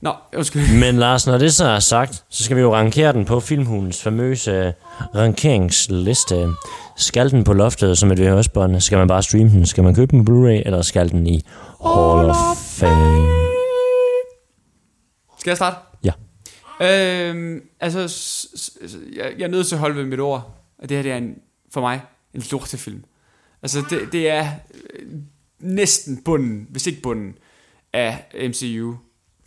Nå, undskyld. Men Lars, når det så er sagt, så skal vi jo rankere den på Filmhulens famøse rankeringsliste. Skal den på loftet som et VHS-bånd? Skal man bare streame den? Skal man købe den på Blu-ray? Eller skal den i Hall of Fame? Skal jeg starte? Ja. Øhm, altså, jeg, jeg er nødt til at holde ved mit ord, at det her det er en, for mig en lortefilm. Altså, det, det er øh, næsten bunden, hvis ikke bunden, af MCU.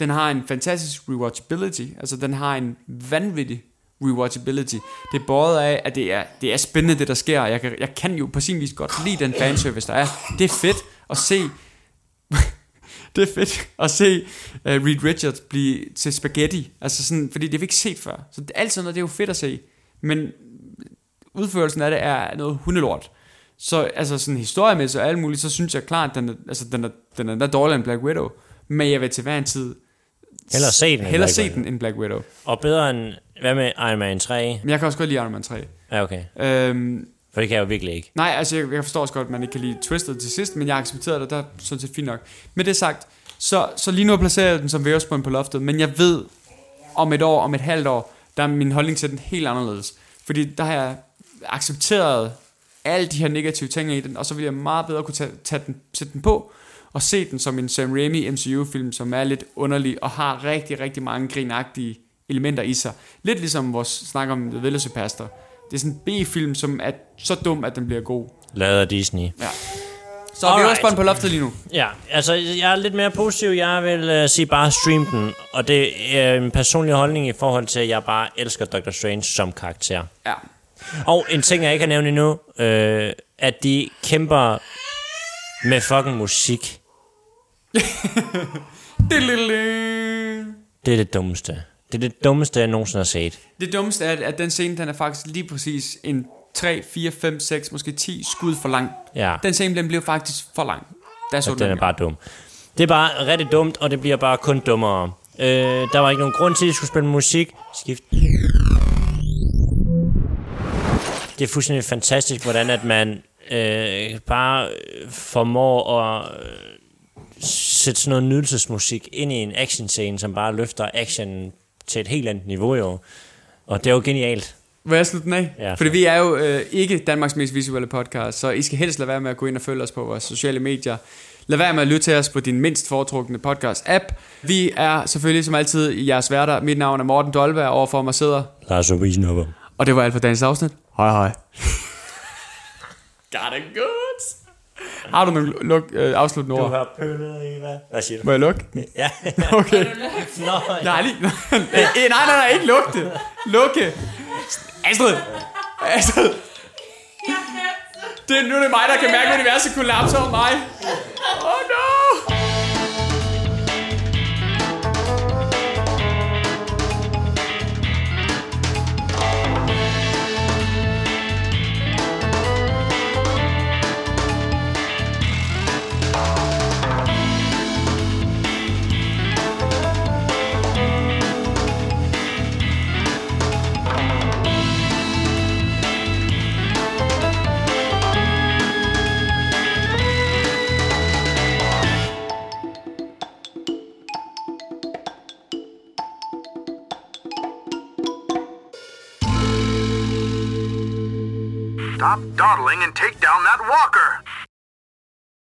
Den har en fantastisk rewatchability, altså den har en vanvittig rewatchability. Det er båret af, at det er, det er spændende, det der sker. Jeg kan, jeg kan jo på sin vis godt lide den fanservice, der er. Det er fedt at se det er fedt at se uh, Reed Richards blive til spaghetti. Altså sådan, fordi det har vi ikke set før. Så det, alt sådan noget, det er jo fedt at se. Men udførelsen af det er noget hundelort. Så altså sådan historiemæssigt og alt muligt, så synes jeg klart, at den er, altså, den er, den er, den er dårligere end Black Widow. Men jeg vil til hver en tid Hellere se den hellere Black se Widow. den end Black Widow. Og bedre end... Hvad med Iron Man 3? Men jeg kan også godt lide Iron Man 3. Ja, okay. Øhm, For det kan jeg jo virkelig ikke. Nej, altså jeg, jeg forstår også godt, at man ikke kan lide Twisted til sidst, men jeg har accepteret det, der er sådan set fint nok. Med det sagt, så, så lige nu placerer jeg den som vævespånd på loftet, men jeg ved, om et år, om et halvt år, der er min holdning til den helt anderledes. Fordi der har jeg accepteret alle de her negative ting i den, og så vil jeg meget bedre kunne tage, tage den, sætte den på, og se den som en Sam Raimi MCU-film, som er lidt underlig, og har rigtig, rigtig mange grinagtige elementer i sig. Lidt ligesom vores snak om The Village Pastor. Det er sådan en B-film, som er så dum, at den bliver god. Lavet af Disney. Ja. Så er vi Alright. også spændt på loftet lige nu. Ja, altså jeg er lidt mere positiv. Jeg vil uh, sige bare stream den. Og det er en personlig holdning i forhold til, at jeg bare elsker Doctor Strange som karakter. Ja. Og en ting, jeg ikke har nævnt endnu, øh, at de kæmper med fucking musik. Det er det dummeste. Det er det dummeste, jeg nogensinde har set. Det dummeste er, at den scene, den er faktisk lige præcis en 3, 4, 5, 6, måske 10 skud for lang. Ja, Den scene, den blev faktisk for lang. Der så og den er bare dum. Det er bare rigtig dumt, og det bliver bare kun dummere. Øh, der var ikke nogen grund til, at de skulle spille musik. Skift. Det er fuldstændig fantastisk, hvordan at man øh, bare formår at øh, sætte sådan noget nydelsesmusik ind i en actionscene, som bare løfter action til et helt andet niveau jo. Og det er jo genialt. Vil jeg slutte den af? Ja. Fordi vi er jo øh, ikke Danmarks mest visuelle podcast, så I skal helst lade være med at gå ind og følge os på vores sociale medier. Lad være med at lytte til os på din mindst foretrukne podcast-app. Vi er selvfølgelig som altid i jeres værter. Mit navn er Morten Dolberg, overfor mig sidder. Lars Obisenopper. Og det var alt for dagens afsnit. Hej hej. Got it good. Har du nogle luk, øh, afsluttende Du ord? har pøllet i hvad? Hvad siger du? Må jeg lukke? Ja. Okay. Nå, Nej, lige, nej, nej, nej, nej, ikke lugte. Lukke. Astrid. Astrid. Det, nu er det mig, der kan mærke, at universet kollapser om mig. Oh no. Stop dawdling and take down that walker.